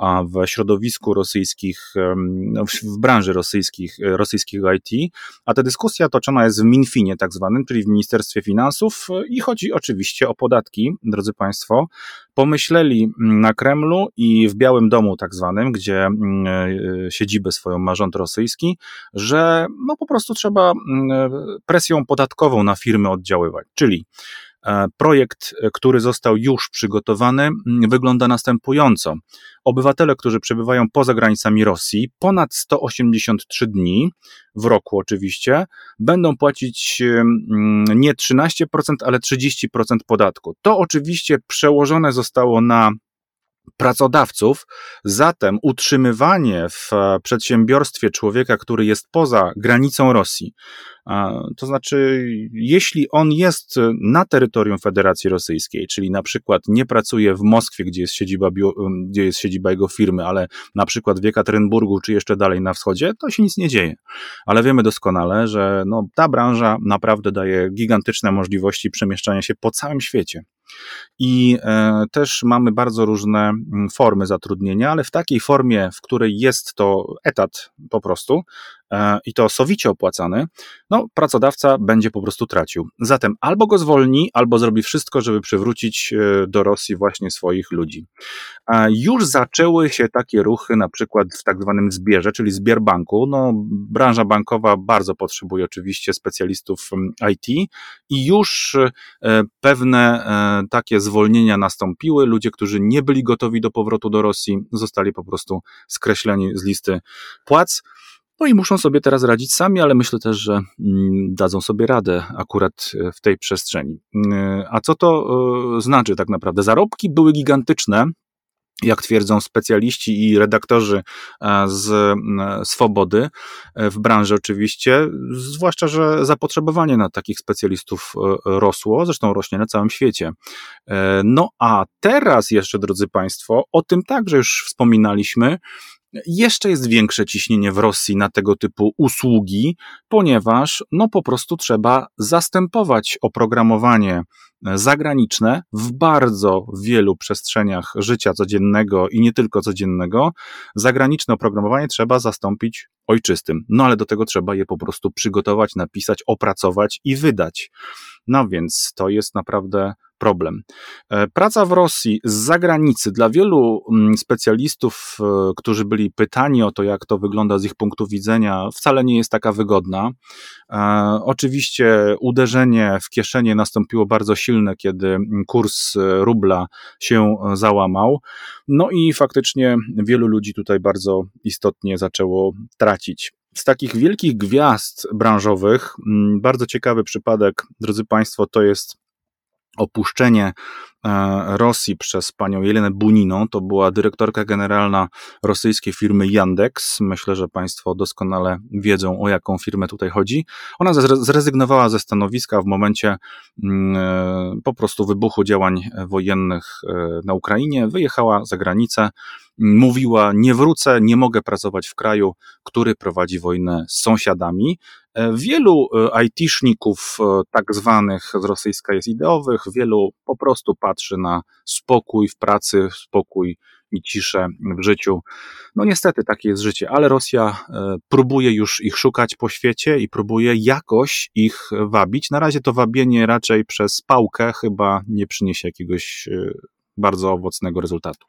a w środowisku rosyjskich, no, w branży rosyjskich, rosyjskiego IT, a ta dyskusja toczona jest w Minfinie tak zwanym, czyli w Ministerstwie Finansów i chodzi oczywiście o podatki, drodzy Państwo. Pomyśleli na Kremlu i w Białym Domu tak zwanym, gdzie mm, e, siedzibę swoją ma rząd rosyjski, że no po prostu trzeba mm, presją podatkową na firmy oddziaływać, czyli E, projekt, e, który został już przygotowany, mm, wygląda następująco. Obywatele, którzy przebywają poza granicami Rosji, ponad 183 dni w roku oczywiście, będą płacić mm, nie 13%, ale 30% podatku. To oczywiście przełożone zostało na pracodawców. Zatem utrzymywanie w e, przedsiębiorstwie człowieka, który jest poza granicą Rosji, to znaczy, jeśli on jest na terytorium Federacji Rosyjskiej, czyli na przykład nie pracuje w Moskwie, gdzie jest siedziba, gdzie jest siedziba jego firmy, ale na przykład w Jekaterynburgu, czy jeszcze dalej na wschodzie, to się nic nie dzieje. Ale wiemy doskonale, że no, ta branża naprawdę daje gigantyczne możliwości przemieszczania się po całym świecie. I e, też mamy bardzo różne mm, formy zatrudnienia, ale w takiej formie, w której jest to etat po prostu, i to sowicie opłacany, no pracodawca będzie po prostu tracił. Zatem albo go zwolni, albo zrobi wszystko, żeby przywrócić e, do Rosji właśnie swoich ludzi. Już zaczęły się takie ruchy, na przykład w tak zwanym zbierze, czyli Zbierbanku. No, branża bankowa bardzo potrzebuje oczywiście specjalistów IT i już e, pewne takie zwolnienia nastąpiły. Ludzie, którzy nie byli gotowi do powrotu do Rosji, zostali po prostu skreśleni z listy płac. No i muszą sobie teraz radzić sami, ale myślę też, że mm, dadzą sobie radę akurat e, w tej przestrzeni. E, a co to e, znaczy tak naprawdę? Zarobki były gigantyczne, jak twierdzą specjaliści i redaktorzy z Swobody w branży oczywiście, zwłaszcza, że zapotrzebowanie na takich specjalistów rosło, zresztą rośnie na całym świecie. No a teraz jeszcze, drodzy Państwo, o tym także już wspominaliśmy, jeszcze jest większe ciśnienie w Rosji na tego typu usługi, ponieważ no po prostu trzeba zastępować oprogramowanie zagraniczne w bardzo wielu przestrzeniach życia codziennego i nie tylko codziennego. Zagraniczne oprogramowanie trzeba zastąpić ojczystym. No ale do tego trzeba je po prostu przygotować, napisać, opracować i wydać. No więc to jest naprawdę problem. E, praca w Rosji z zagranicy dla wielu mm, specjalistów, e, którzy byli pytani o to, jak to wygląda z ich punktu widzenia, wcale nie jest taka wygodna. Oczywiście uderzenie w kieszenie nastąpiło bardzo silne, kiedy kurs rubla się załamał. No i faktycznie wielu ludzi tutaj bardzo istotnie zaczęło tracić z takich wielkich gwiazd branżowych, mm, bardzo ciekawy przypadek, drodzy Państwo, to jest opuszczenie e, Rosji przez panią Jelenę Buniną. To była dyrektorka generalna rosyjskiej firmy Yandex. Myślę, że Państwo doskonale wiedzą, o jaką firmę tutaj chodzi. Ona zrezygnowała ze stanowiska w momencie mm, e, po prostu wybuchu działań wojennych e, na Ukrainie. Wyjechała za granicę. Mówiła: Nie wrócę, nie mogę pracować w kraju, który prowadzi wojnę z sąsiadami. E, wielu e, IT-szników, e, tak zwanych z rosyjska jest ideowych, wielu po prostu patrzy na spokój w pracy, spokój i ciszę w życiu. No niestety takie jest życie, ale Rosja próbuje już ich szukać po świecie i próbuje jakoś ich wabić. Na razie to wabienie raczej przez pałkę chyba nie przyniesie jakiegoś bardzo owocnego rezultatu.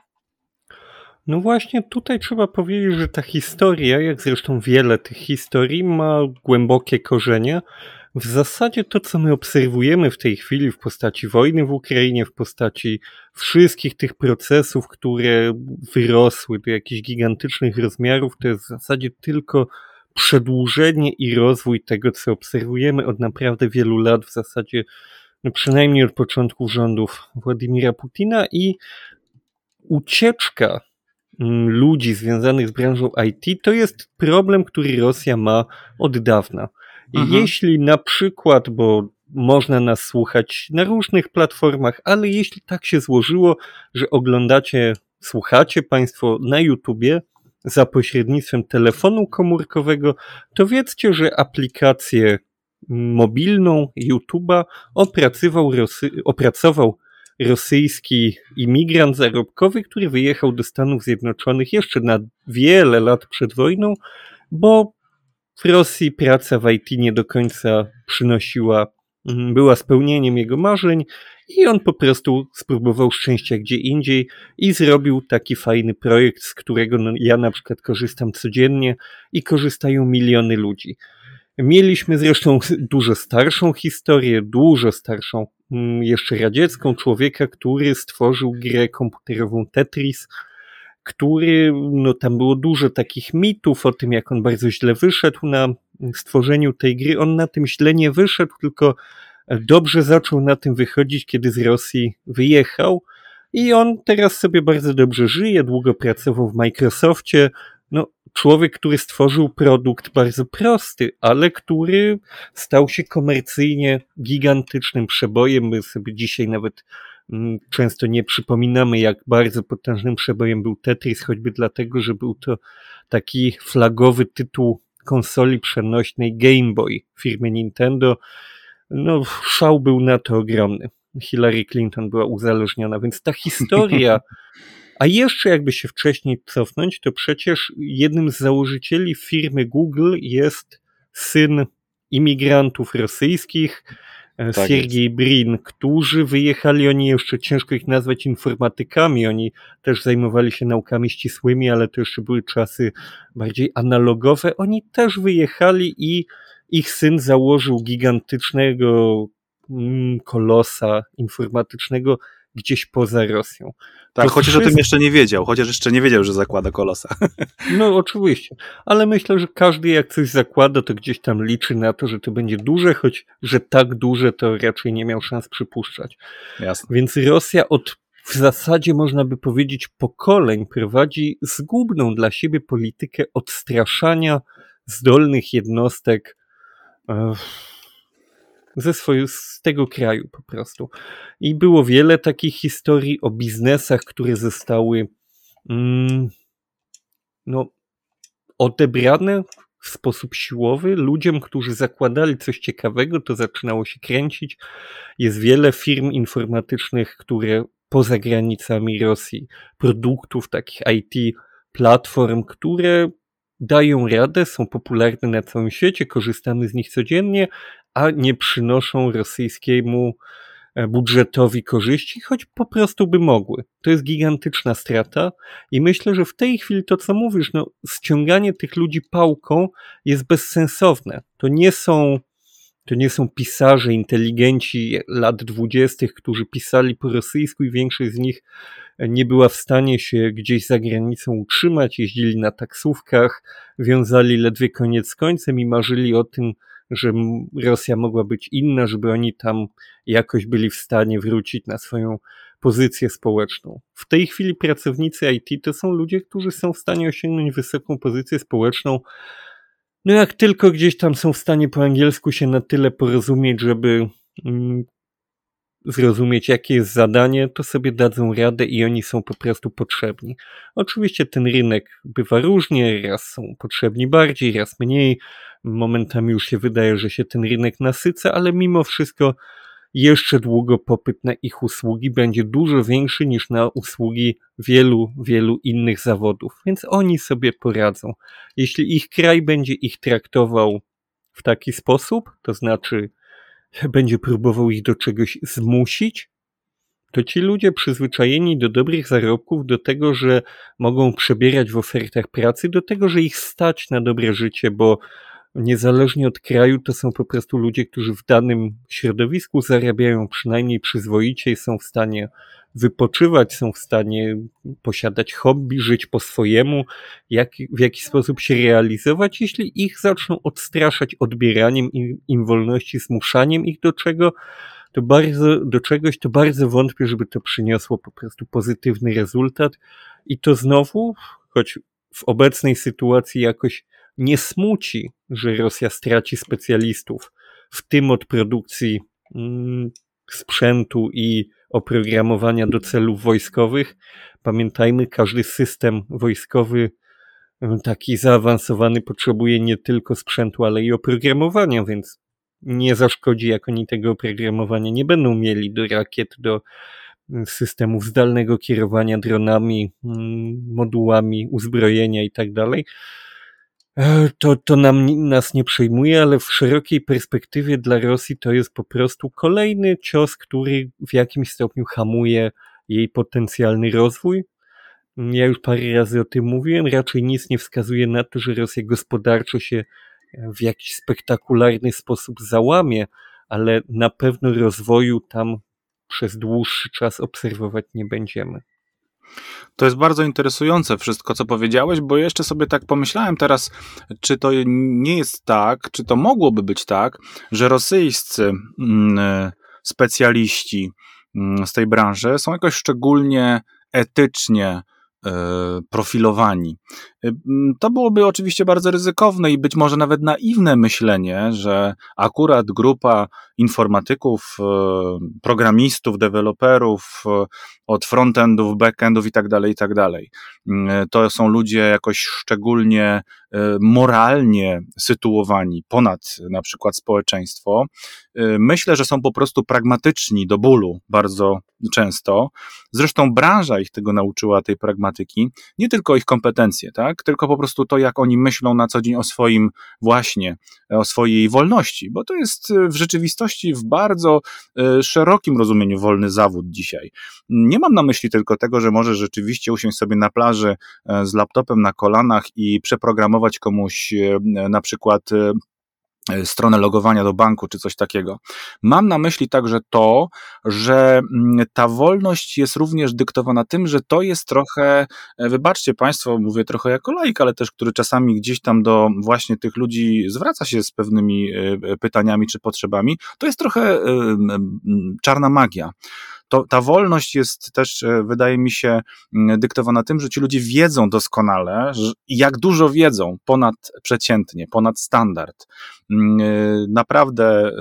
No właśnie tutaj trzeba powiedzieć, że ta historia, jak zresztą wiele tych historii, ma głębokie korzenie. W zasadzie to, co my obserwujemy w tej chwili w postaci wojny w Ukrainie, w postaci wszystkich tych procesów, które wyrosły do jakichś gigantycznych rozmiarów, to jest w zasadzie tylko przedłużenie i rozwój tego, co obserwujemy od naprawdę wielu lat, w zasadzie no przynajmniej od początku rządów Władimira Putina i ucieczka ludzi związanych z branżą IT, to jest problem, który Rosja ma od dawna. Mhm. jeśli na przykład, bo można nas słuchać na różnych platformach, ale jeśli tak się złożyło, że oglądacie, słuchacie Państwo na YouTubie za pośrednictwem telefonu komórkowego, to wiedzcie, że aplikację mobilną YouTube'a opracował, opracował rosyjski imigrant zarobkowy, który wyjechał do Stanów Zjednoczonych jeszcze na wiele lat przed wojną, bo w Rosji praca w IT nie do końca przynosiła, mm, była spełnieniem jego marzeń i on po prostu spróbował szczęścia gdzie indziej i zrobił taki fajny projekt, z którego no, ja na przykład korzystam codziennie i korzystają miliony ludzi. Mieliśmy zresztą dużo starszą historię, dużo starszą jeszcze radziecką, człowieka, który stworzył grę komputerową Tetris, który, no tam było dużo takich mitów o tym, jak on bardzo źle wyszedł na stworzeniu tej gry. On na tym źle nie wyszedł, tylko dobrze zaczął na tym wychodzić, kiedy z Rosji wyjechał. I on teraz sobie bardzo dobrze żyje, długo pracował w Microsoftie, no, człowiek, który stworzył produkt bardzo prosty, ale który stał się komercyjnie gigantycznym przebojem. My sobie dzisiaj nawet mm, często nie przypominamy, jak bardzo potężnym przebojem był Tetris, choćby dlatego, że był to taki flagowy tytuł konsoli przenośnej Game Boy firmy Nintendo. No, szał był na to ogromny. Hillary Clinton była uzależniona, więc ta historia A jeszcze jakby się wcześniej cofnąć, to przecież jednym z założycieli firmy Google jest syn imigrantów rosyjskich, e, tak Siergiej Brin, którzy wyjechali, oni jeszcze ciężko ich nazwać informatykami, oni też zajmowali się naukami ścisłymi, ale to jeszcze były czasy bardziej analogowe. Oni też wyjechali i ich syn założył gigantycznego mm, kolosa informatycznego gdzieś poza Rosją. Tak, to chociaż wszystko... o tym jeszcze nie wiedział, chociaż jeszcze nie wiedział, że zakłada kolosa. No oczywiście, ale myślę, że każdy jak coś zakłada, to gdzieś tam liczy na to, że to będzie duże, choć że tak duże to raczej nie miał szans przypuszczać. Jasne. Więc Rosja od w zasadzie można by powiedzieć pokoleń prowadzi zgubną dla siebie politykę odstraszania zdolnych jednostek ze swojego, z tego kraju po prostu. I było wiele takich historii o biznesach, które zostały mm, no, odebrane w sposób siłowy ludziom, którzy zakładali coś ciekawego, to zaczynało się kręcić. Jest wiele firm informatycznych, które poza granicami Rosji, produktów takich IT, platform, które dają radę, są popularne na całym świecie, korzystamy z nich codziennie, a nie przynoszą rosyjskiemu e, budżetowi korzyści, choć po prostu by mogły. To jest gigantyczna strata i myślę, że w tej chwili to, co mówisz, no, ściąganie tych ludzi pałką jest bezsensowne. To nie są to nie są pisarze, inteligenci lat dwudziestych, którzy pisali po rosyjsku i większość z nich nie była w stanie się gdzieś za granicą utrzymać, jeździli na taksówkach, wiązali ledwie koniec z końcem i marzyli o tym, że Rosja mogła być inna, żeby oni tam jakoś byli w stanie wrócić na swoją pozycję społeczną. W tej chwili pracownicy IT to są ludzie, którzy są w stanie osiągnąć wysoką pozycję społeczną, no jak tylko gdzieś tam są w stanie po angielsku się na tyle porozumieć, żeby mm, zrozumieć, jakie jest zadanie, to sobie dadzą radę i oni są po prostu potrzebni. Oczywiście ten rynek bywa różnie, raz są potrzebni bardziej, raz mniej. Momentami już się wydaje, że się ten rynek nasyca, ale mimo wszystko jeszcze długo popyt na ich usługi będzie dużo większy niż na usługi wielu, wielu innych zawodów, więc oni sobie poradzą. Jeśli ich kraj będzie ich traktował w taki sposób, to znaczy będzie próbował ich do czegoś zmusić, to ci ludzie przyzwyczajeni do dobrych zarobków, do tego, że mogą przebierać w ofertach pracy, do tego, że ich stać na dobre życie, bo niezależnie od kraju, to są po prostu ludzie, którzy w danym środowisku zarabiają przynajmniej przyzwoicie i są w stanie wypoczywać, są w stanie posiadać hobby, żyć po swojemu, jak, w jaki sposób się realizować, jeśli ich zaczną odstraszać odbieraniem im, im wolności, zmuszaniem ich do czego, to bardzo, do czegoś, to bardzo wątpię, żeby to przyniosło po prostu pozytywny rezultat. I to znowu, choć w obecnej sytuacji jakoś nie smuci, że Rosja straci specjalistów, w tym od produkcji mm, sprzętu i oprogramowania do celów wojskowych. Pamiętajmy, każdy system wojskowy mm, taki zaawansowany potrzebuje nie tylko sprzętu, ale i oprogramowania, więc nie zaszkodzi, jak oni tego oprogramowania nie będą mieli do rakiet, do mm, systemów zdalnego kierowania dronami, modułami uzbrojenia i tak to, to nam, nas nie przejmuje, ale w szerokiej perspektywie dla Rosji to jest po prostu kolejny cios, który w jakimś stopniu hamuje jej potencjalny rozwój. Ja już parę razy o tym mówiłem, raczej nic nie wskazuje na to, że Rosja gospodarczo się w jakiś spektakularny sposób załamie, ale na pewno rozwoju tam przez dłuższy czas obserwować nie będziemy. To jest bardzo interesujące wszystko, co powiedziałeś, bo jeszcze sobie tak pomyślałem teraz, czy to nie jest tak, czy to mogłoby być tak, że rosyjscy mm, specjaliści mm, z tej branży są jakoś szczególnie etycznie E, profilowani. E, to byłoby oczywiście bardzo ryzykowne i być może nawet naiwne myślenie, że akurat grupa informatyków, e, programistów, deweloperów od frontendów, backendów i tak dalej, i tak dalej. To są ludzie jakoś szczególnie moralnie sytuowani ponad na przykład społeczeństwo. Myślę, że są po prostu pragmatyczni do bólu bardzo często. Zresztą branża ich tego nauczyła, tej pragmatyki. Nie tylko ich kompetencje, tak? Tylko po prostu to, jak oni myślą na co dzień o swoim właśnie, o swojej wolności, bo to jest w rzeczywistości w bardzo e, szerokim rozumieniu wolny zawód dzisiaj. Nie mam na myśli tylko tego, że możesz rzeczywiście usiąść sobie na plaży e, z laptopem na kolanach i przeprogramować komuś e, na przykład E, stronę logowania do banku czy coś takiego. Mam na myśli także to, że mm, ta wolność jest również dyktowana tym, że to jest trochę, e, wybaczcie Państwo, mówię trochę jako laik, ale też, który czasami gdzieś tam do właśnie tych ludzi zwraca się z pewnymi e, pytaniami czy potrzebami, to jest trochę czarna magia to, ta wolność jest też, e, wydaje mi się, dyktowana tym, że ci ludzie wiedzą doskonale, jak dużo wiedzą ponad przeciętnie, ponad standard. E, naprawdę e,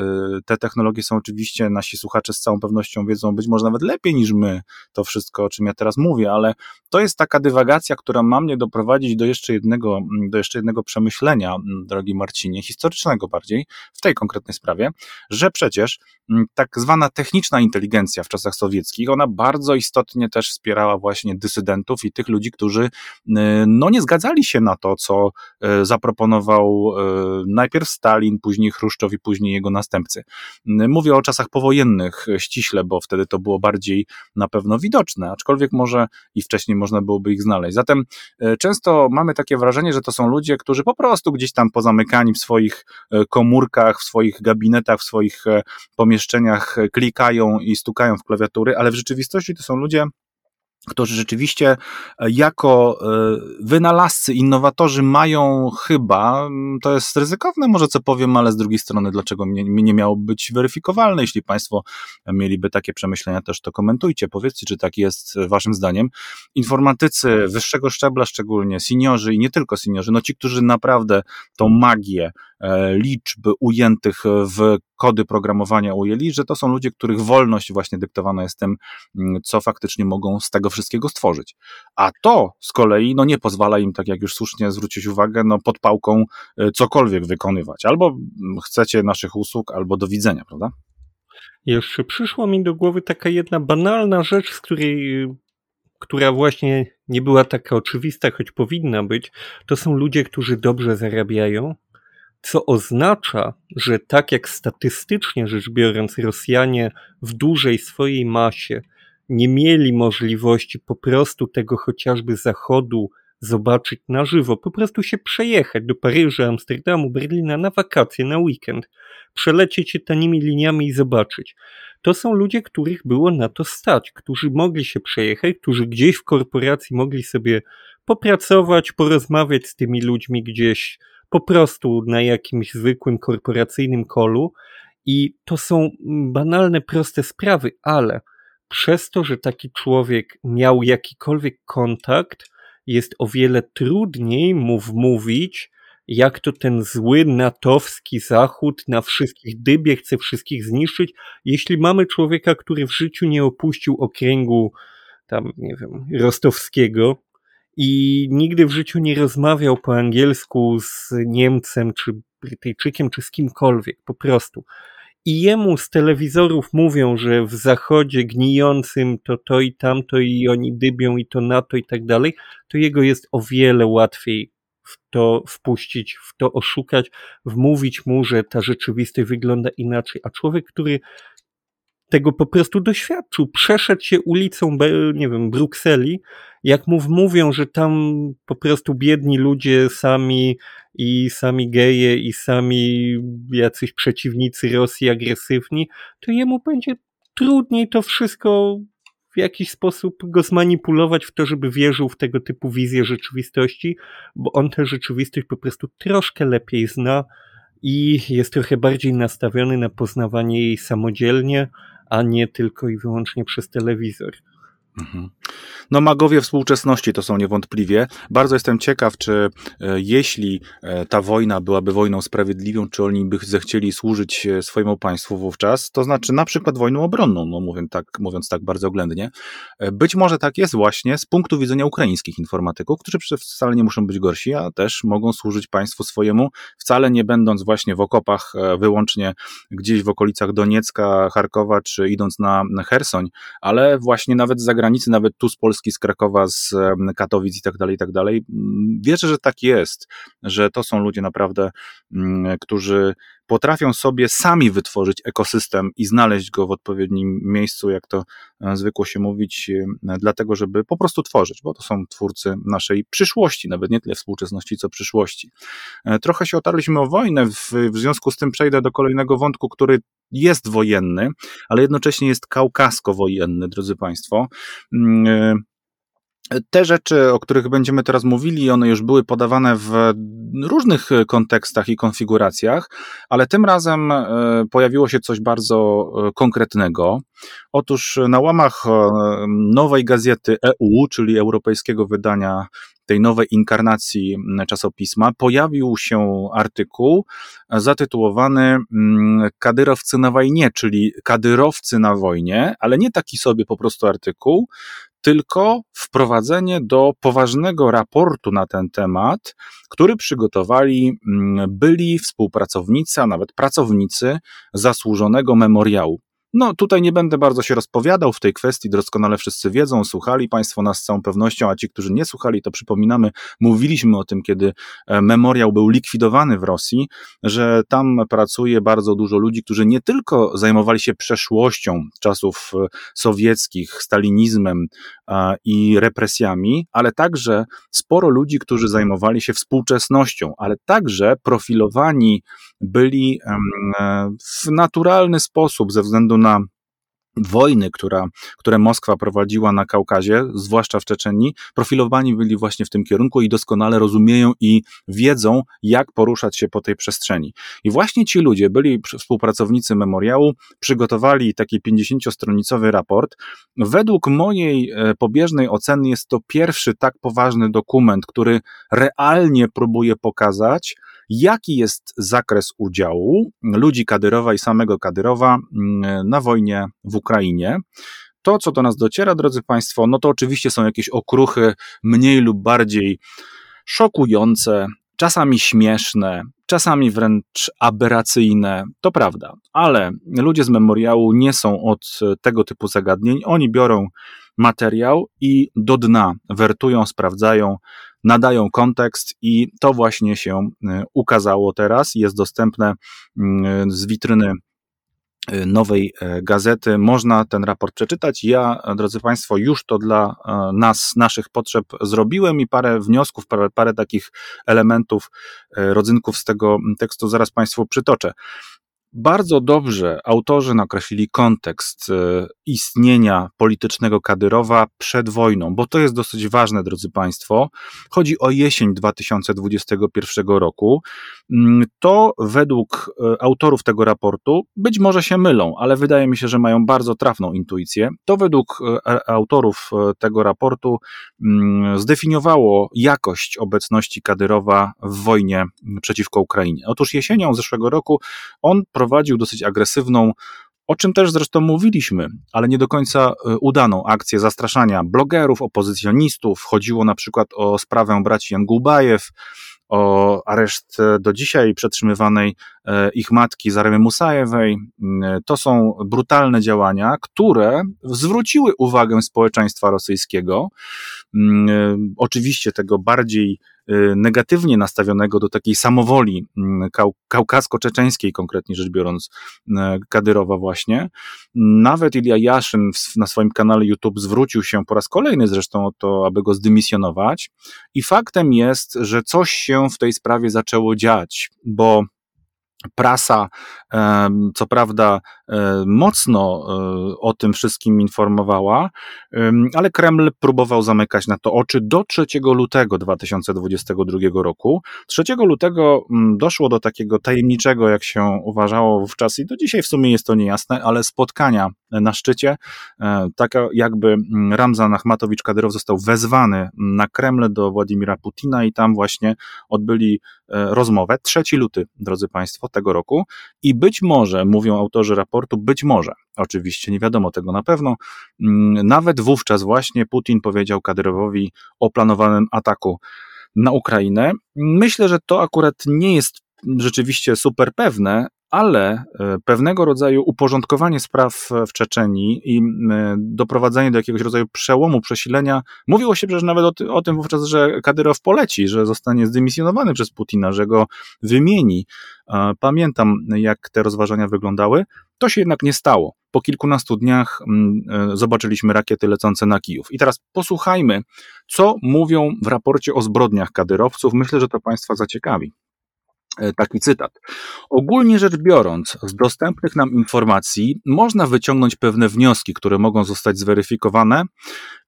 te technologie są oczywiście, nasi słuchacze z całą pewnością wiedzą być może nawet lepiej niż my to wszystko, o czym ja teraz mówię, ale to jest taka dywagacja, która ma mnie doprowadzić do jeszcze jednego, do jeszcze jednego przemyślenia, drogi Marcinie, historycznego bardziej, w tej konkretnej sprawie, że przecież tak zwana techniczna inteligencja w czasach postsowieckich, ona bardzo istotnie też wspierała właśnie dysydentów i tych ludzi, którzy no nie zgadzali się na to, co zaproponował najpierw Stalin, później Chruszczow i później jego następcy. Mówię o czasach powojennych ściśle, bo wtedy to było bardziej na pewno widoczne, aczkolwiek może i wcześniej można byłoby ich znaleźć. Zatem często mamy takie wrażenie, że to są ludzie, którzy po prostu gdzieś tam pozamykani w swoich komórkach, w swoich gabinetach, w swoich pomieszczeniach klikają i stukają w klawiatury, ale w rzeczywistości to są ludzie, którzy rzeczywiście e, jako e, wynalazcy, innowatorzy mają chyba, to jest ryzykowne może co powiem, ale z drugiej strony dlaczego nie, nie miało być weryfikowalne, jeśli Państwo mieliby takie przemyślenia, też to komentujcie, powiedzcie, czy tak jest Waszym zdaniem. Informatycy wyższego szczebla szczególnie, seniorzy i nie tylko seniorzy, no ci, którzy naprawdę tą magię E, liczb ujętych w kody programowania ujęli, że to są ludzie, których wolność właśnie dyktowana jest tym, mm, co faktycznie mogą z tego wszystkiego stworzyć. A to z kolei no, nie pozwala im, tak jak już słusznie zwrócić uwagę, no, pod pałką e, cokolwiek wykonywać. Albo mm, chcecie naszych usług, albo do widzenia, prawda? Jeszcze przyszła mi do głowy taka jedna banalna rzecz, z której która właśnie nie była taka oczywista, choć powinna być, to są ludzie, którzy dobrze zarabiają, co oznacza, że tak jak statystycznie rzecz biorąc, Rosjanie w dużej swojej masie nie mieli możliwości po prostu tego chociażby zachodu zobaczyć na żywo, po prostu się przejechać do Paryża, Amsterdamu, Berlina na wakacje, na weekend, przelecieć się tanimi liniami i zobaczyć. To są ludzie, których było na to stać, którzy mogli się przejechać, którzy gdzieś w korporacji mogli sobie popracować, porozmawiać z tymi ludźmi gdzieś po prostu na jakimś zwykłym korporacyjnym kolu i to są banalne, proste sprawy, ale przez to, że taki człowiek miał jakikolwiek kontakt, jest o wiele trudniej mu wmówić, jak to ten zły natowski zachód na wszystkich dybie chce wszystkich zniszczyć, jeśli mamy człowieka, który w życiu nie opuścił okręgu tam, nie wiem, rostowskiego, i nigdy w życiu nie rozmawiał po angielsku z Niemcem, czy Brytyjczykiem, czy z kimkolwiek, po prostu. I jemu z telewizorów mówią, że w zachodzie gnijącym to to i tamto i oni dybią i to na to i tak dalej, to jego jest o wiele łatwiej w to wpuścić, w to oszukać, wmówić mu, że ta rzeczywistość wygląda inaczej. A człowiek, który tego po prostu doświadczył, przeszedł się ulicą, nie wiem, Brukseli, jak mu mówią, że tam po prostu biedni ludzie sami i sami geje i sami jacyś przeciwnicy Rosji agresywni, to jemu będzie trudniej to wszystko w jakiś sposób go zmanipulować w to, żeby wierzył w tego typu wizję rzeczywistości, bo on tę rzeczywistość po prostu troszkę lepiej zna i jest trochę bardziej nastawiony na poznawanie jej samodzielnie, a nie tylko i wyłącznie przez telewizor. Mhm. No, magowie współczesności to są niewątpliwie. Bardzo jestem ciekaw, czy e, jeśli e, ta wojna byłaby wojną sprawiedliwą, czy oni by zechcieli służyć e, swojemu państwu wówczas, to znaczy na przykład wojną obronną, no mówiąc tak, mówiąc tak bardzo oględnie. Być może tak jest właśnie z punktu widzenia ukraińskich informatyków, którzy wcale nie muszą być gorsi, a też mogą służyć państwu swojemu, wcale nie będąc właśnie w okopach wyłącznie gdzieś w okolicach Doniecka, Charkowa, czy idąc na Hersoń, ale właśnie nawet za nawet tu z Polski, z Krakowa, z Katowic i tak dalej, i tak dalej. Mm, wierzę, że tak jest, że to są ludzie naprawdę, mm, którzy potrafią sobie sami wytworzyć ekosystem i znaleźć go w odpowiednim miejscu, jak to e, zwykło się mówić, e, dlatego, żeby po prostu tworzyć, bo to są twórcy naszej przyszłości, nawet nie tyle współczesności, co przyszłości. E, trochę się otarliśmy o wojnę, w, związku z tym przejdę do kolejnego wątku, który jest wojenny, ale jednocześnie jest kaukasko-wojenny, drodzy Państwo. Mm, te rzeczy, o których będziemy teraz mówili, one już były podawane w różnych kontekstach i konfiguracjach, ale tym razem e, pojawiło się coś bardzo e, konkretnego. Otóż na łamach e, nowej gazety EU, czyli europejskiego wydania tej nowej inkarnacji czasopisma, pojawił się artykuł zatytułowany Kadyrowcy na wojnie, czyli Kadyrowcy na wojnie, ale nie taki sobie po prostu artykuł, tylko wprowadzenie do poważnego raportu na ten temat, który przygotowali mm, byli współpracownicy, a nawet pracownicy zasłużonego memoriału. No tutaj nie będę bardzo się rozpowiadał w tej kwestii, doskonale wszyscy wiedzą, słuchali Państwo nas z całą pewnością, a ci, którzy nie słuchali, to przypominamy, mówiliśmy o tym, kiedy e, memoriał był likwidowany w Rosji, że tam pracuje bardzo dużo ludzi, którzy nie tylko zajmowali się przeszłością czasów e, sowieckich, stalinizmem i represjami, ale także sporo ludzi, którzy zajmowali się współczesnością, ale także profilowani byli e, w naturalny sposób ze względu na wojny, która, które Moskwa prowadziła na Kaukazie, zwłaszcza w Czeczenii, profilowani byli właśnie w tym kierunku i doskonale rozumieją i wiedzą, jak poruszać się po tej przestrzeni. I właśnie ci ludzie, byli współpracownicy memoriału, przygotowali taki 50-stronicowy raport. Według mojej e, pobieżnej oceny jest to pierwszy tak poważny dokument, który realnie próbuje pokazać, jaki jest zakres udziału ludzi Kadyrowa i samego Kadyrowa mm, na wojnie w Ukrainie. To, co do nas dociera, drodzy Państwo, no to oczywiście są jakieś okruchy mniej lub bardziej szokujące, czasami śmieszne, czasami wręcz aberracyjne, to prawda, ale ludzie z memoriału nie są od tego typu zagadnień. Oni biorą materiał i do dna wertują, sprawdzają, nadają kontekst i to właśnie się y, ukazało teraz. Jest dostępne mm, z witryny y, nowej e, gazety. Można ten raport przeczytać. Ja, drodzy Państwo, już to dla e, nas, naszych potrzeb zrobiłem i parę wniosków, parę, parę takich elementów, e, rodzynków z tego tekstu zaraz Państwu przytoczę. Bardzo dobrze autorzy nakreślili kontekst e, istnienia politycznego Kadyrowa przed wojną, bo to jest dosyć ważne, drodzy Państwo. Chodzi o jesień 2021 roku. Mm, to według e, autorów tego raportu, być może się mylą, ale wydaje mi się, że mają bardzo trafną intuicję. To według e, autorów tego raportu mm, zdefiniowało jakość obecności Kadyrowa w wojnie przeciwko Ukrainie. Otóż jesienią zeszłego roku on prowadził dosyć agresywną, o czym też zresztą mówiliśmy, ale nie do końca e, udaną akcję zastraszania blogerów, opozycjonistów. Chodziło na przykład o sprawę braci Jangubajew, o areszt e, do dzisiaj przetrzymywanej e, ich matki Zaremy Musajewej. To są brutalne działania, które zwróciły uwagę społeczeństwa rosyjskiego. Oczywiście tego bardziej Y, negatywnie nastawionego do takiej samowoli mm, kau kaukasko-czeczeńskiej, konkretnie rzecz biorąc, y, Kadyrowa właśnie. Nawet Ilya Jaszyn na swoim kanale YouTube zwrócił się po raz kolejny zresztą o to, aby go zdymisjonować. I faktem jest, że coś się w tej sprawie zaczęło dziać, bo Prasa, co prawda, e, mocno e, o tym wszystkim informowała, ale Kreml próbował zamykać na to oczy do 3 lutego 2022 roku. 3 lutego mm, doszło do takiego tajemniczego, jak się uważało wówczas, i do dzisiaj w sumie jest to niejasne, ale spotkania na szczycie. Taka jakby mm, Ramzan Achmatowicz-Kadyrow został wezwany na Kreml do Władimira Putina i tam właśnie odbyli rozmowę. 3 luty, drodzy Państwo, tego roku i być może, mówią autorzy raportu, być może, oczywiście nie wiadomo tego na pewno, mm, nawet wówczas właśnie Putin powiedział Kadyrowowi o planowanym ataku na Ukrainę. Myślę, że to akurat nie jest rzeczywiście super pewne, ale e, pewnego rodzaju uporządkowanie spraw w Czeczenii i doprowadzenie do jakiegoś rodzaju przełomu, przesilenia. Mówiło się przecież nawet o, ty, o tym wówczas, że Kadyrow poleci, że zostanie zdymisjonowany przez Putina, że go wymieni. Pamiętam, jak te rozważania wyglądały. To się jednak nie stało. Po kilkunastu dniach e, zobaczyliśmy rakiety lecące na Kijów. I teraz posłuchajmy, co mówią w raporcie o zbrodniach kadyrowców. Myślę, że to Państwa zaciekawi. E, taki cytat. Ogólnie rzecz biorąc, z dostępnych nam informacji można wyciągnąć pewne wnioski, które mogą zostać zweryfikowane.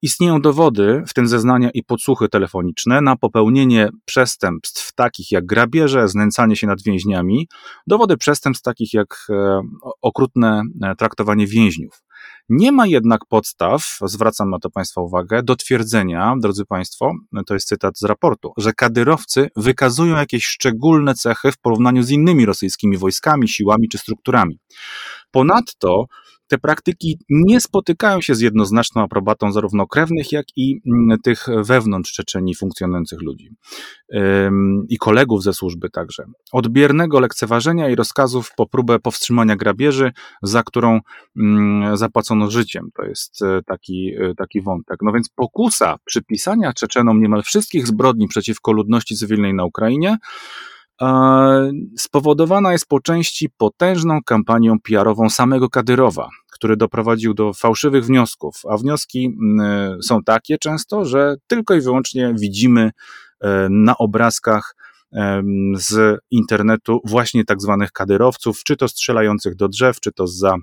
Istnieją dowody, w tym zeznania i podsłuchy telefoniczne, na popełnienie przestępstw takich jak grabieże, znęcanie się nad więźniami, dowody przestępstw takich jak e, okrutne e, traktowanie więźniów. Nie ma jednak podstaw, zwracam na to Państwa uwagę, do twierdzenia, drodzy Państwo, to jest cytat z raportu, że kadyrowcy wykazują jakieś szczególne cechy w porównaniu z innymi rosyjskimi wojskami, siłami czy strukturami. Ponadto te praktyki nie spotykają się z jednoznaczną aprobatą zarówno krewnych, jak i mm, tych wewnątrz Czeczeni funkcjonujących ludzi i kolegów ze służby także. Odbiernego lekceważenia i rozkazów po próbę powstrzymania grabieży, za którą mm, zapłacono życiem. To jest e, taki, e, taki wątek. No więc pokusa przypisania Czeczenom niemal wszystkich zbrodni przeciwko ludności cywilnej na Ukrainie spowodowana jest po części potężną kampanią PR-ową samego Kadyrowa, który doprowadził do fałszywych wniosków, a wnioski mm, są takie często, że tylko i wyłącznie widzimy e, na obrazkach z internetu właśnie tak zwanych kadyrowców, czy to strzelających do drzew, czy to za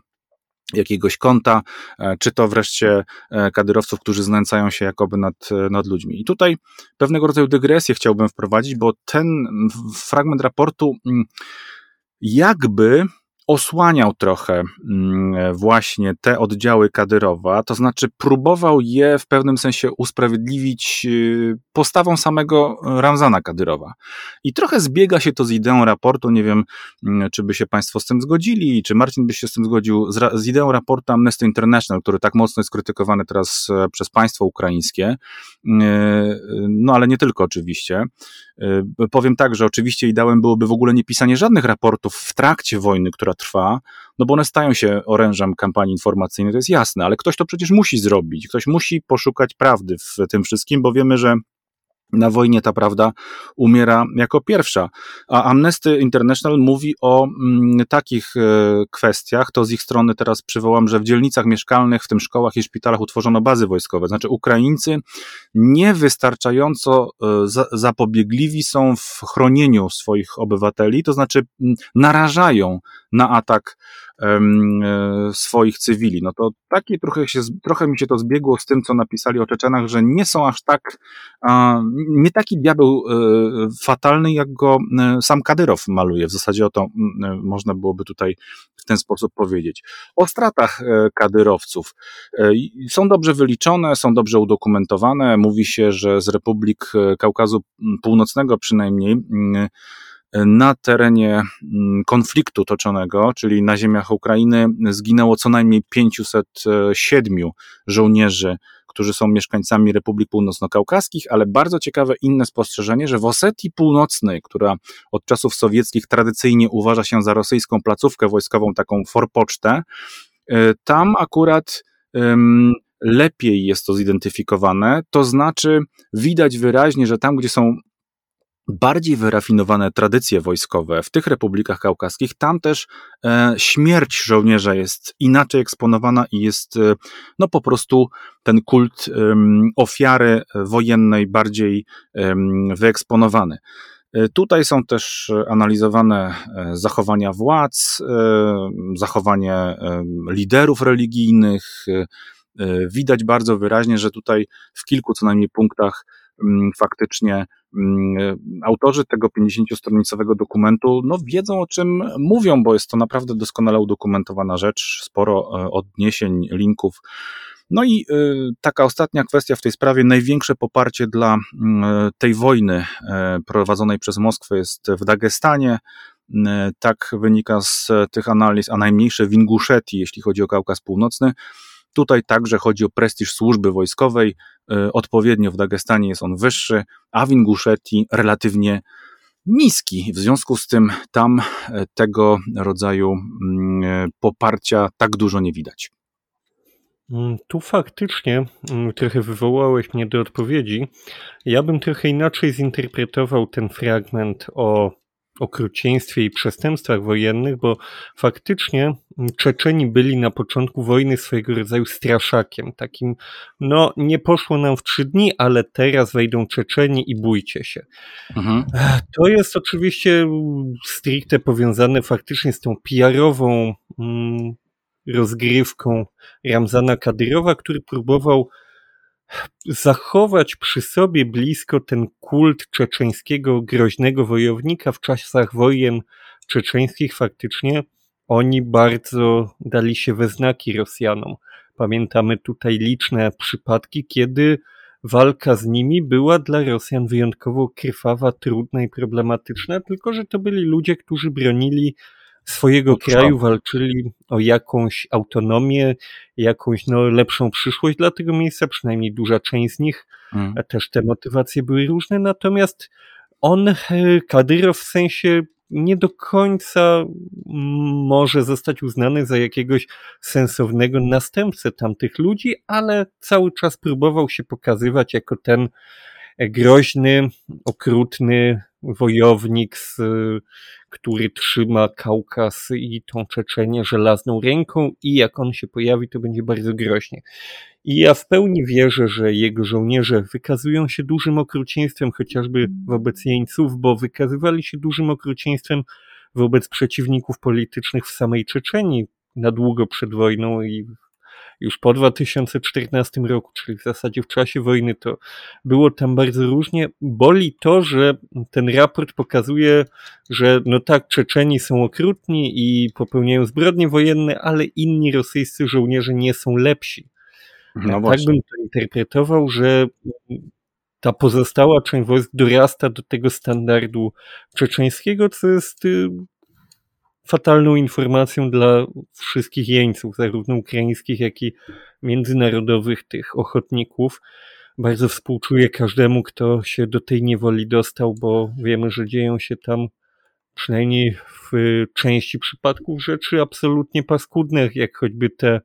jakiegoś konta, e, czy to wreszcie e, kadyrowców, którzy znęcają się jakoby nad, e, nad ludźmi. I tutaj pewnego rodzaju dygresję chciałbym wprowadzić, bo ten fragment raportu mm, jakby osłaniał trochę mm, właśnie te oddziały Kadyrowa, to znaczy próbował je w pewnym sensie usprawiedliwić y, postawą samego Ramzana Kadyrowa. I trochę zbiega się to z ideą raportu, nie wiem, mm, czy by się Państwo z tym zgodzili, czy Marcin by się z tym zgodził, z, ideą raportu Amnesty International, który tak mocno jest krytykowany teraz e, przez państwo ukraińskie, e, no ale nie tylko oczywiście. E, powiem tak, że oczywiście ideałem byłoby w ogóle nie pisanie żadnych raportów w trakcie wojny, która trwa, no bo one stają się orężem kampanii informacyjnej, to jest jasne, ale ktoś to przecież musi zrobić, ktoś musi poszukać prawdy w tym wszystkim, bo wiemy, że na wojnie ta prawda umiera jako pierwsza. A Amnesty International mówi o mm, takich e, kwestiach, to z ich strony teraz przywołam, że w dzielnicach mieszkalnych, w tym szkołach i szpitalach utworzono bazy wojskowe. Znaczy Ukraińcy niewystarczająco e, za, zapobiegliwi są w chronieniu swoich obywateli, to znaczy narażają na atak swoich cywili. No to takie trochę, się, trochę mi się to zbiegło z tym, co napisali o Czeczenach, że nie są aż tak, nie taki diabeł e, fatalny, jak go e, sam Kadyrow maluje. W zasadzie o to można byłoby tutaj w ten sposób powiedzieć. O stratach kadyrowców. Są dobrze wyliczone, są dobrze udokumentowane. Mówi się, że z Republik Kaukazu Północnego przynajmniej na terenie mm, konfliktu toczonego, czyli na ziemiach Ukrainy, zginęło co najmniej 507 żołnierzy, którzy są mieszkańcami Republik Północno-Kaukaskich, ale bardzo ciekawe inne spostrzeżenie, że w Osetii Północnej, która od czasów sowieckich tradycyjnie uważa się za rosyjską placówkę wojskową, taką forpocztę, e, tam akurat um, lepiej jest to zidentyfikowane, to znaczy widać wyraźnie, że tam, gdzie są bardziej wyrafinowane tradycje wojskowe w tych republikach kaukaskich, tam też e, śmierć żołnierza jest inaczej eksponowana i jest e, no po prostu ten kult e, ofiary wojennej bardziej wyeksponowany. E, tutaj są też analizowane e, zachowania władz, e, zachowanie liderów religijnych. Widać bardzo wyraźnie, że tutaj w kilku co najmniej punktach faktycznie autorzy tego 50-stronicowego dokumentu no, wiedzą o czym mówią, bo jest to naprawdę doskonale udokumentowana rzecz, sporo e, odniesień, linków. No i e, taka ostatnia kwestia w tej sprawie, największe poparcie dla mm, tej wojny e, prowadzonej przez Moskwę jest w Dagestanie. Tak wynika z tych analiz, a najmniejsze w Inguszetii, jeśli chodzi o Kaukaz Północny. Tutaj także chodzi o prestiż służby wojskowej. E, odpowiednio w Dagestanie jest on wyższy, a w Inguszetii relatywnie niski. W związku z tym tam e, tego rodzaju mm, e, poparcia tak dużo nie widać. Mm, tu faktycznie mm, trochę wywołałeś mnie do odpowiedzi. Ja bym trochę inaczej zinterpretował ten fragment o okrucieństwie i przestępstwach wojennych, bo faktycznie Czeczeni byli na początku wojny swojego rodzaju straszakiem. Takim, no nie poszło nam w trzy dni, ale teraz wejdą Czeczeni i bójcie się. Mhm. To jest oczywiście stricte powiązane faktycznie z tą PR-ową mm, rozgrywką Ramzana Kadyrowa, który próbował zachować przy sobie blisko ten kult czeczeńskiego groźnego wojownika w czasach wojen czeczeńskich faktycznie oni bardzo dali się we znaki Rosjanom. Pamiętamy tutaj liczne przypadki, kiedy walka z nimi była dla Rosjan wyjątkowo krwawa, trudna i problematyczna, tylko że to byli ludzie, którzy bronili swojego kraju, walczyli o jakąś autonomię, jakąś no, lepszą przyszłość dla tego miejsca, przynajmniej duża część z nich. Hmm. Też te motywacje były różne, natomiast on, e, Kadyrow w sensie nie do końca może zostać uznany za jakiegoś sensownego następcę tamtych ludzi, ale cały czas próbował się pokazywać jako ten groźny, okrutny wojownik, który trzyma Kaukaz i tą Czeczenię żelazną ręką i jak on się pojawi, to będzie bardzo groźnie. I ja w pełni wierzę, że jego żołnierze wykazują się dużym okrucieństwem, chociażby wobec jeńców, bo wykazywali się dużym okrucieństwem wobec przeciwników politycznych w samej Czeczeni na długo przed wojną i już po 2014 roku, czyli w zasadzie w czasie wojny, to było tam bardzo różnie. Boli to, że ten raport pokazuje, że no tak, Czeczeni są okrutni i popełniają zbrodnie wojenne, ale inni rosyjscy żołnierze nie są lepsi. No tak bym to interpretował, że ta pozostała część wojsk dorasta do tego standardu czeczeńskiego, co jest y, fatalną informacją dla wszystkich jeńców, zarówno ukraińskich, jak i międzynarodowych tych ochotników. Bardzo współczuję każdemu, kto się do tej niewoli dostał, bo wiemy, że dzieją się tam przynajmniej w części przypadków rzeczy absolutnie paskudne, jak choćby te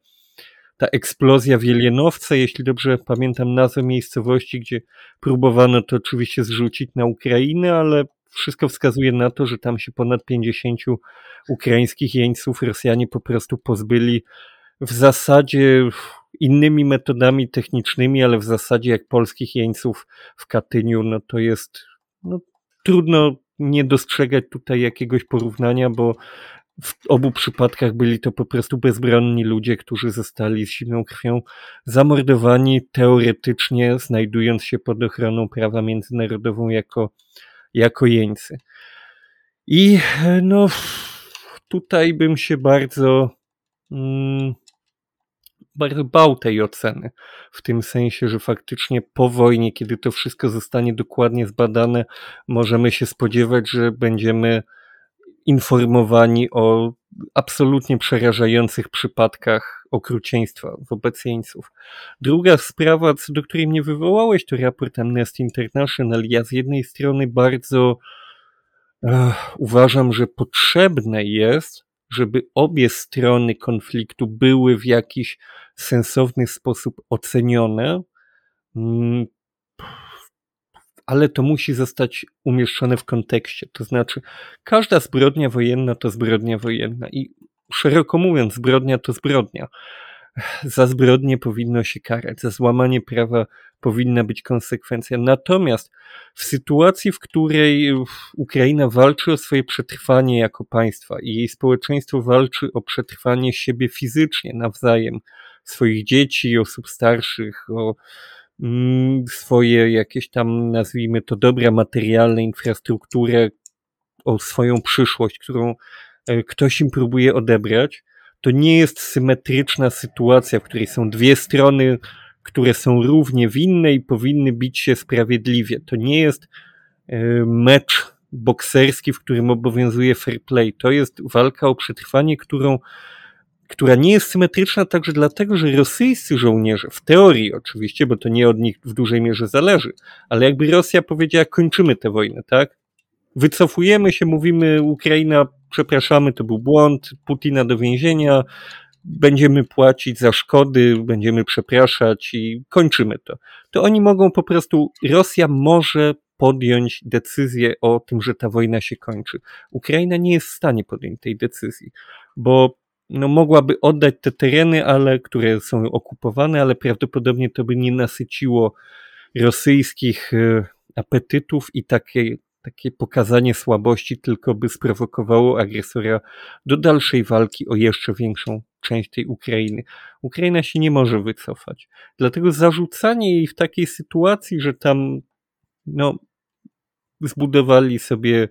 ta eksplozja Wielienowca, jeśli dobrze pamiętam nazwę miejscowości, gdzie próbowano to oczywiście zrzucić na Ukrainę, ale wszystko wskazuje na to, że tam się ponad 50 ukraińskich jeńców Rosjanie po prostu pozbyli w zasadzie innymi metodami technicznymi, ale w zasadzie jak polskich jeńców w Katyniu, no to jest no, trudno nie dostrzegać tutaj jakiegoś porównania, bo w obu przypadkach byli to po prostu bezbronni ludzie, którzy zostali z zimną krwią zamordowani, teoretycznie znajdując się pod ochroną prawa międzynarodową jako, jako jeńcy. I no, tutaj bym się bardzo, mm, bardzo bał tej oceny. W tym sensie, że faktycznie po wojnie, kiedy to wszystko zostanie dokładnie zbadane, możemy się spodziewać, że będziemy informowani o absolutnie przerażających przypadkach okrucieństwa wobec jeńców. Druga sprawa, co do której mnie wywołałeś, to raport Amnesty International. Ja z jednej strony bardzo uh, uważam, że potrzebne jest, żeby obie strony konfliktu były w jakiś sensowny sposób ocenione. Ale to musi zostać umieszczone w kontekście. To znaczy, każda zbrodnia wojenna to zbrodnia wojenna i szeroko mówiąc, zbrodnia to zbrodnia. Za zbrodnie powinno się karać, za złamanie prawa powinna być konsekwencja. Natomiast w sytuacji, w której Ukraina walczy o swoje przetrwanie jako państwa i jej społeczeństwo walczy o przetrwanie siebie fizycznie nawzajem, swoich dzieci, osób starszych, o swoje jakieś tam, nazwijmy to, dobra materialne, infrastrukturę, o swoją przyszłość, którą e, ktoś im próbuje odebrać, to nie jest symetryczna sytuacja, w której są dwie strony, które są równie winne i powinny bić się sprawiedliwie. To nie jest e, mecz bokserski, w którym obowiązuje fair play. To jest walka o przetrwanie, którą która nie jest symetryczna także dlatego, że rosyjscy żołnierze, w teorii oczywiście, bo to nie od nich w dużej mierze zależy, ale jakby Rosja powiedziała, kończymy tę wojnę, tak? Wycofujemy się, mówimy, Ukraina, przepraszamy, to był błąd, Putina do więzienia, będziemy płacić za szkody, będziemy przepraszać i kończymy to. To oni mogą po prostu, Rosja może podjąć decyzję o tym, że ta wojna się kończy. Ukraina nie jest w stanie podjąć tej decyzji, bo no, mogłaby oddać te tereny, ale, które są okupowane, ale prawdopodobnie to by nie nasyciło rosyjskich e, apetytów i takie, takie pokazanie słabości tylko by sprowokowało agresora do dalszej walki o jeszcze większą część tej Ukrainy. Ukraina się nie może wycofać. Dlatego zarzucanie jej w takiej sytuacji, że tam no, zbudowali sobie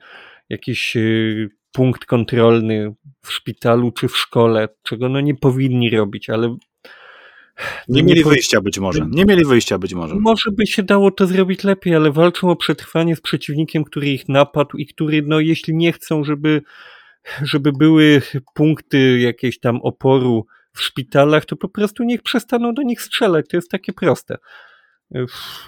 jakieś e, punkt kontrolny w szpitalu czy w szkole, czego no nie powinni robić, ale. Nie mieli wyjścia być może. Nie mieli wyjścia być może. Może by się dało to zrobić lepiej, ale walczą o przetrwanie z przeciwnikiem, który ich napadł i który, no jeśli nie chcą, żeby żeby były punkty jakieś tam oporu w szpitalach, to po prostu niech przestaną do nich strzelać. To jest takie proste.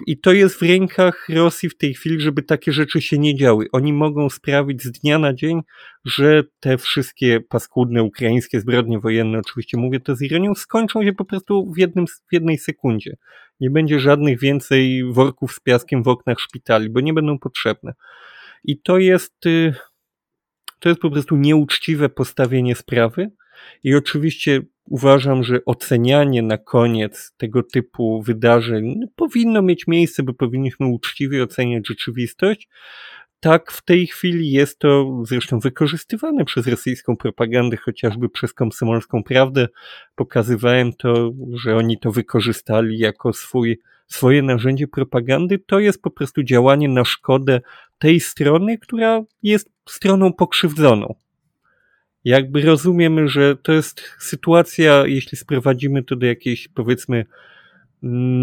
I to jest w rękach Rosji w tej chwili, żeby takie rzeczy się nie działy. Oni mogą sprawić z dnia na dzień, że te wszystkie paskudne ukraińskie zbrodnie wojenne, oczywiście mówię to z ironią, skończą się po prostu w, jednym, w jednej sekundzie. Nie będzie żadnych więcej worków z piaskiem w oknach szpitali, bo nie będą potrzebne. I to jest, y, to jest po prostu nieuczciwe postawienie sprawy. I oczywiście uważam, że ocenianie na koniec tego typu wydarzeń powinno mieć miejsce, bo powinniśmy uczciwie oceniać rzeczywistość. Tak, w tej chwili jest to zresztą wykorzystywane przez rosyjską propagandę, chociażby przez komsomolską prawdę. Pokazywałem to, że oni to wykorzystali jako swój, swoje narzędzie propagandy. To jest po prostu działanie na szkodę tej strony, która jest stroną pokrzywdzoną jakby rozumiemy, że to jest sytuacja, jeśli sprowadzimy to do jakiejś powiedzmy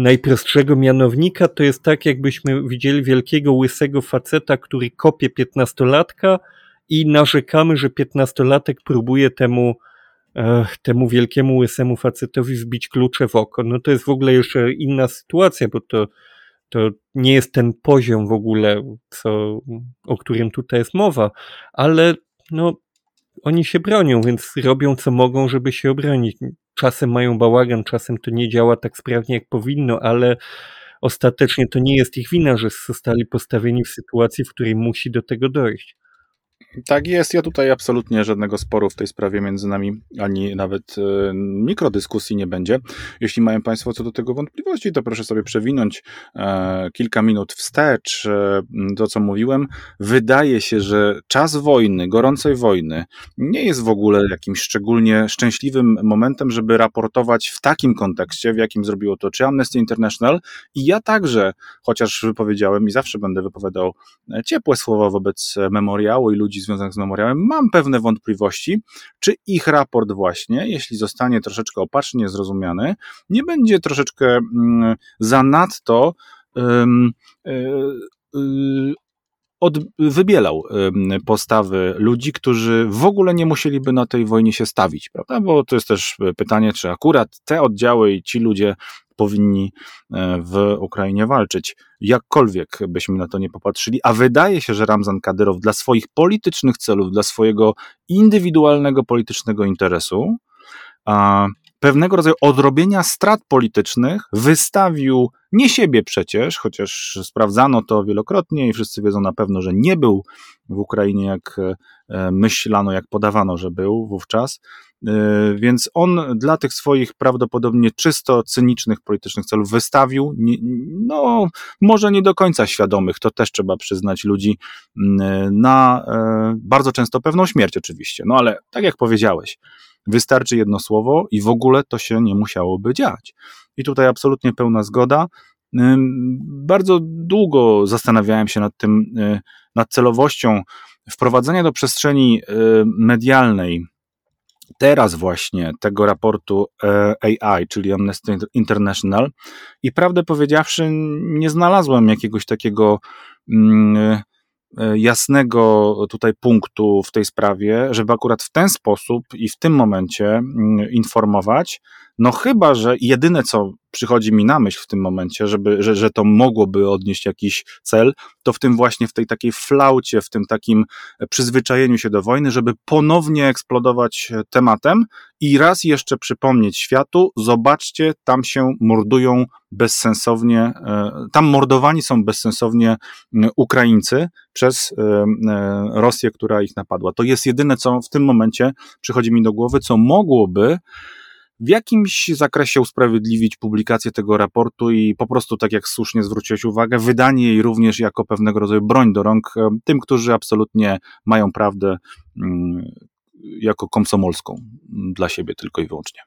najprostszego mianownika, to jest tak, jakbyśmy widzieli wielkiego łysego faceta, który kopie piętnastolatka i narzekamy, że piętnastolatek próbuje temu temu wielkiemu łysemu facetowi wbić klucze w oko. No to jest w ogóle jeszcze inna sytuacja, bo to, to nie jest ten poziom w ogóle, co, o którym tutaj jest mowa, ale no, oni się bronią, więc robią co mogą, żeby się obronić. Czasem mają bałagan, czasem to nie działa tak sprawnie jak powinno, ale ostatecznie to nie jest ich wina, że zostali postawieni w sytuacji, w której musi do tego dojść. Tak jest. Ja tutaj absolutnie żadnego sporu w tej sprawie między nami, ani nawet e, mikrodyskusji nie będzie. Jeśli mają Państwo co do tego wątpliwości, to proszę sobie przewinąć e, kilka minut wstecz. E, to, co mówiłem, wydaje się, że czas wojny, gorącej wojny, nie jest w ogóle jakimś szczególnie szczęśliwym momentem, żeby raportować w takim kontekście, w jakim zrobiło to czy Amnesty International. I ja także, chociaż wypowiedziałem i zawsze będę wypowiadał ciepłe słowa wobec memoriału i ludzi związanych z memoriałem, mam pewne wątpliwości, czy ich raport właśnie, jeśli zostanie troszeczkę opatrznie zrozumiany, nie będzie troszeczkę mm, zanadto um, od, wybielał postawy ludzi, którzy w ogóle nie musieliby na tej wojnie się stawić, prawda? Bo to jest też pytanie, czy akurat te oddziały i ci ludzie powinni e, w Ukrainie walczyć. Jakkolwiek byśmy na to nie popatrzyli, a wydaje się, że Ramzan Kadyrow dla swoich politycznych celów, dla swojego indywidualnego politycznego interesu, a pewnego rodzaju odrobienia strat politycznych wystawił nie siebie przecież, chociaż sprawdzano to wielokrotnie i wszyscy wiedzą na pewno, że nie był w Ukrainie, jak e, myślano, jak podawano, że był wówczas. E, więc on dla tych swoich prawdopodobnie czysto cynicznych politycznych celów wystawił, no może nie do końca świadomych, to też trzeba przyznać, ludzi na e, bardzo często pewną śmierć oczywiście. No ale tak jak powiedziałeś, Wystarczy jedno słowo i w ogóle to się nie musiałoby dziać. I tutaj absolutnie pełna zgoda. Bardzo długo zastanawiałem się nad tym, y, nad celowością wprowadzenia do przestrzeni y, medialnej teraz właśnie tego raportu e, AI, czyli Amnesty International i prawdę powiedziawszy nie znalazłem jakiegoś takiego mm, jasnego tutaj punktu w tej sprawie, żeby akurat w ten sposób i w tym momencie mm, informować. No chyba, że jedyne co przychodzi mi na myśl w tym momencie, żeby, że, że to mogłoby odnieść jakiś cel, to w tym właśnie, w tej takiej flaucie, w tym takim przyzwyczajeniu się do wojny, żeby ponownie eksplodować tematem i raz jeszcze przypomnieć światu, zobaczcie, tam się mordują bezsensownie, e, tam mordowani są bezsensownie Ukraińcy przez e, e, Rosję, która ich napadła. To jest jedyne, co w tym momencie przychodzi mi do głowy, co mogłoby w jakimś zakresie usprawiedliwić publikację tego raportu i po prostu, tak jak słusznie zwróciłeś uwagę, wydanie jej również jako pewnego rodzaju broń do rąk e, tym, którzy absolutnie mają prawdę mm, jako komsomolską dla siebie tylko i wyłącznie.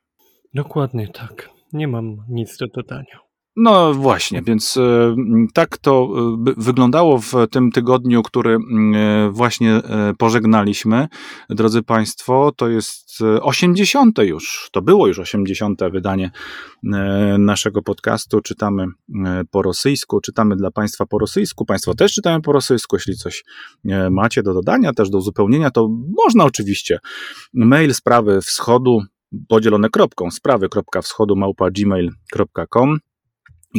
Dokładnie tak. Nie mam nic do dodania. No właśnie, więc e, tak to e, wyglądało w tym tygodniu, który e, właśnie pożegnaliśmy. Drodzy Państwo, to jest 80. już, to było już 80. wydanie naszego podcastu. Czytamy po rosyjsku, czytamy dla Państwa po rosyjsku. Państwo też czytają po rosyjsku. Jeśli coś macie do dodania, też do uzupełnienia, to można oczywiście. Mail sprawy wschodu podzielone kropką sprawy.wschodu małpa gmail.com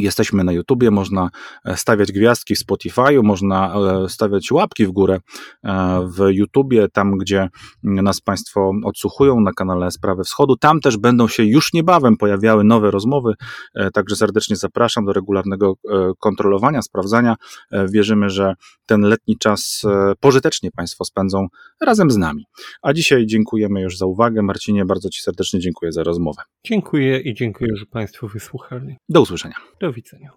Jesteśmy na YouTubie, można e, stawiać gwiazdki w Spotify'u, można e, stawiać łapki w górę e, w YouTubie, tam gdzie nas Państwo odsłuchują na kanale Sprawy Wschodu. Tam też będą się już niebawem pojawiały nowe rozmowy, także serdecznie zapraszam do regularnego kontrolowania, sprawdzania. Wierzymy, że ten letni czas pożytecznie Państwo spędzą razem z nami. A dzisiaj dziękujemy już za uwagę. Marcinie, bardzo Ci serdecznie dziękuję za rozmowę. Dziękuję i dziękuję, że Państwo wysłuchali. Do usłyszenia. Do widzenia.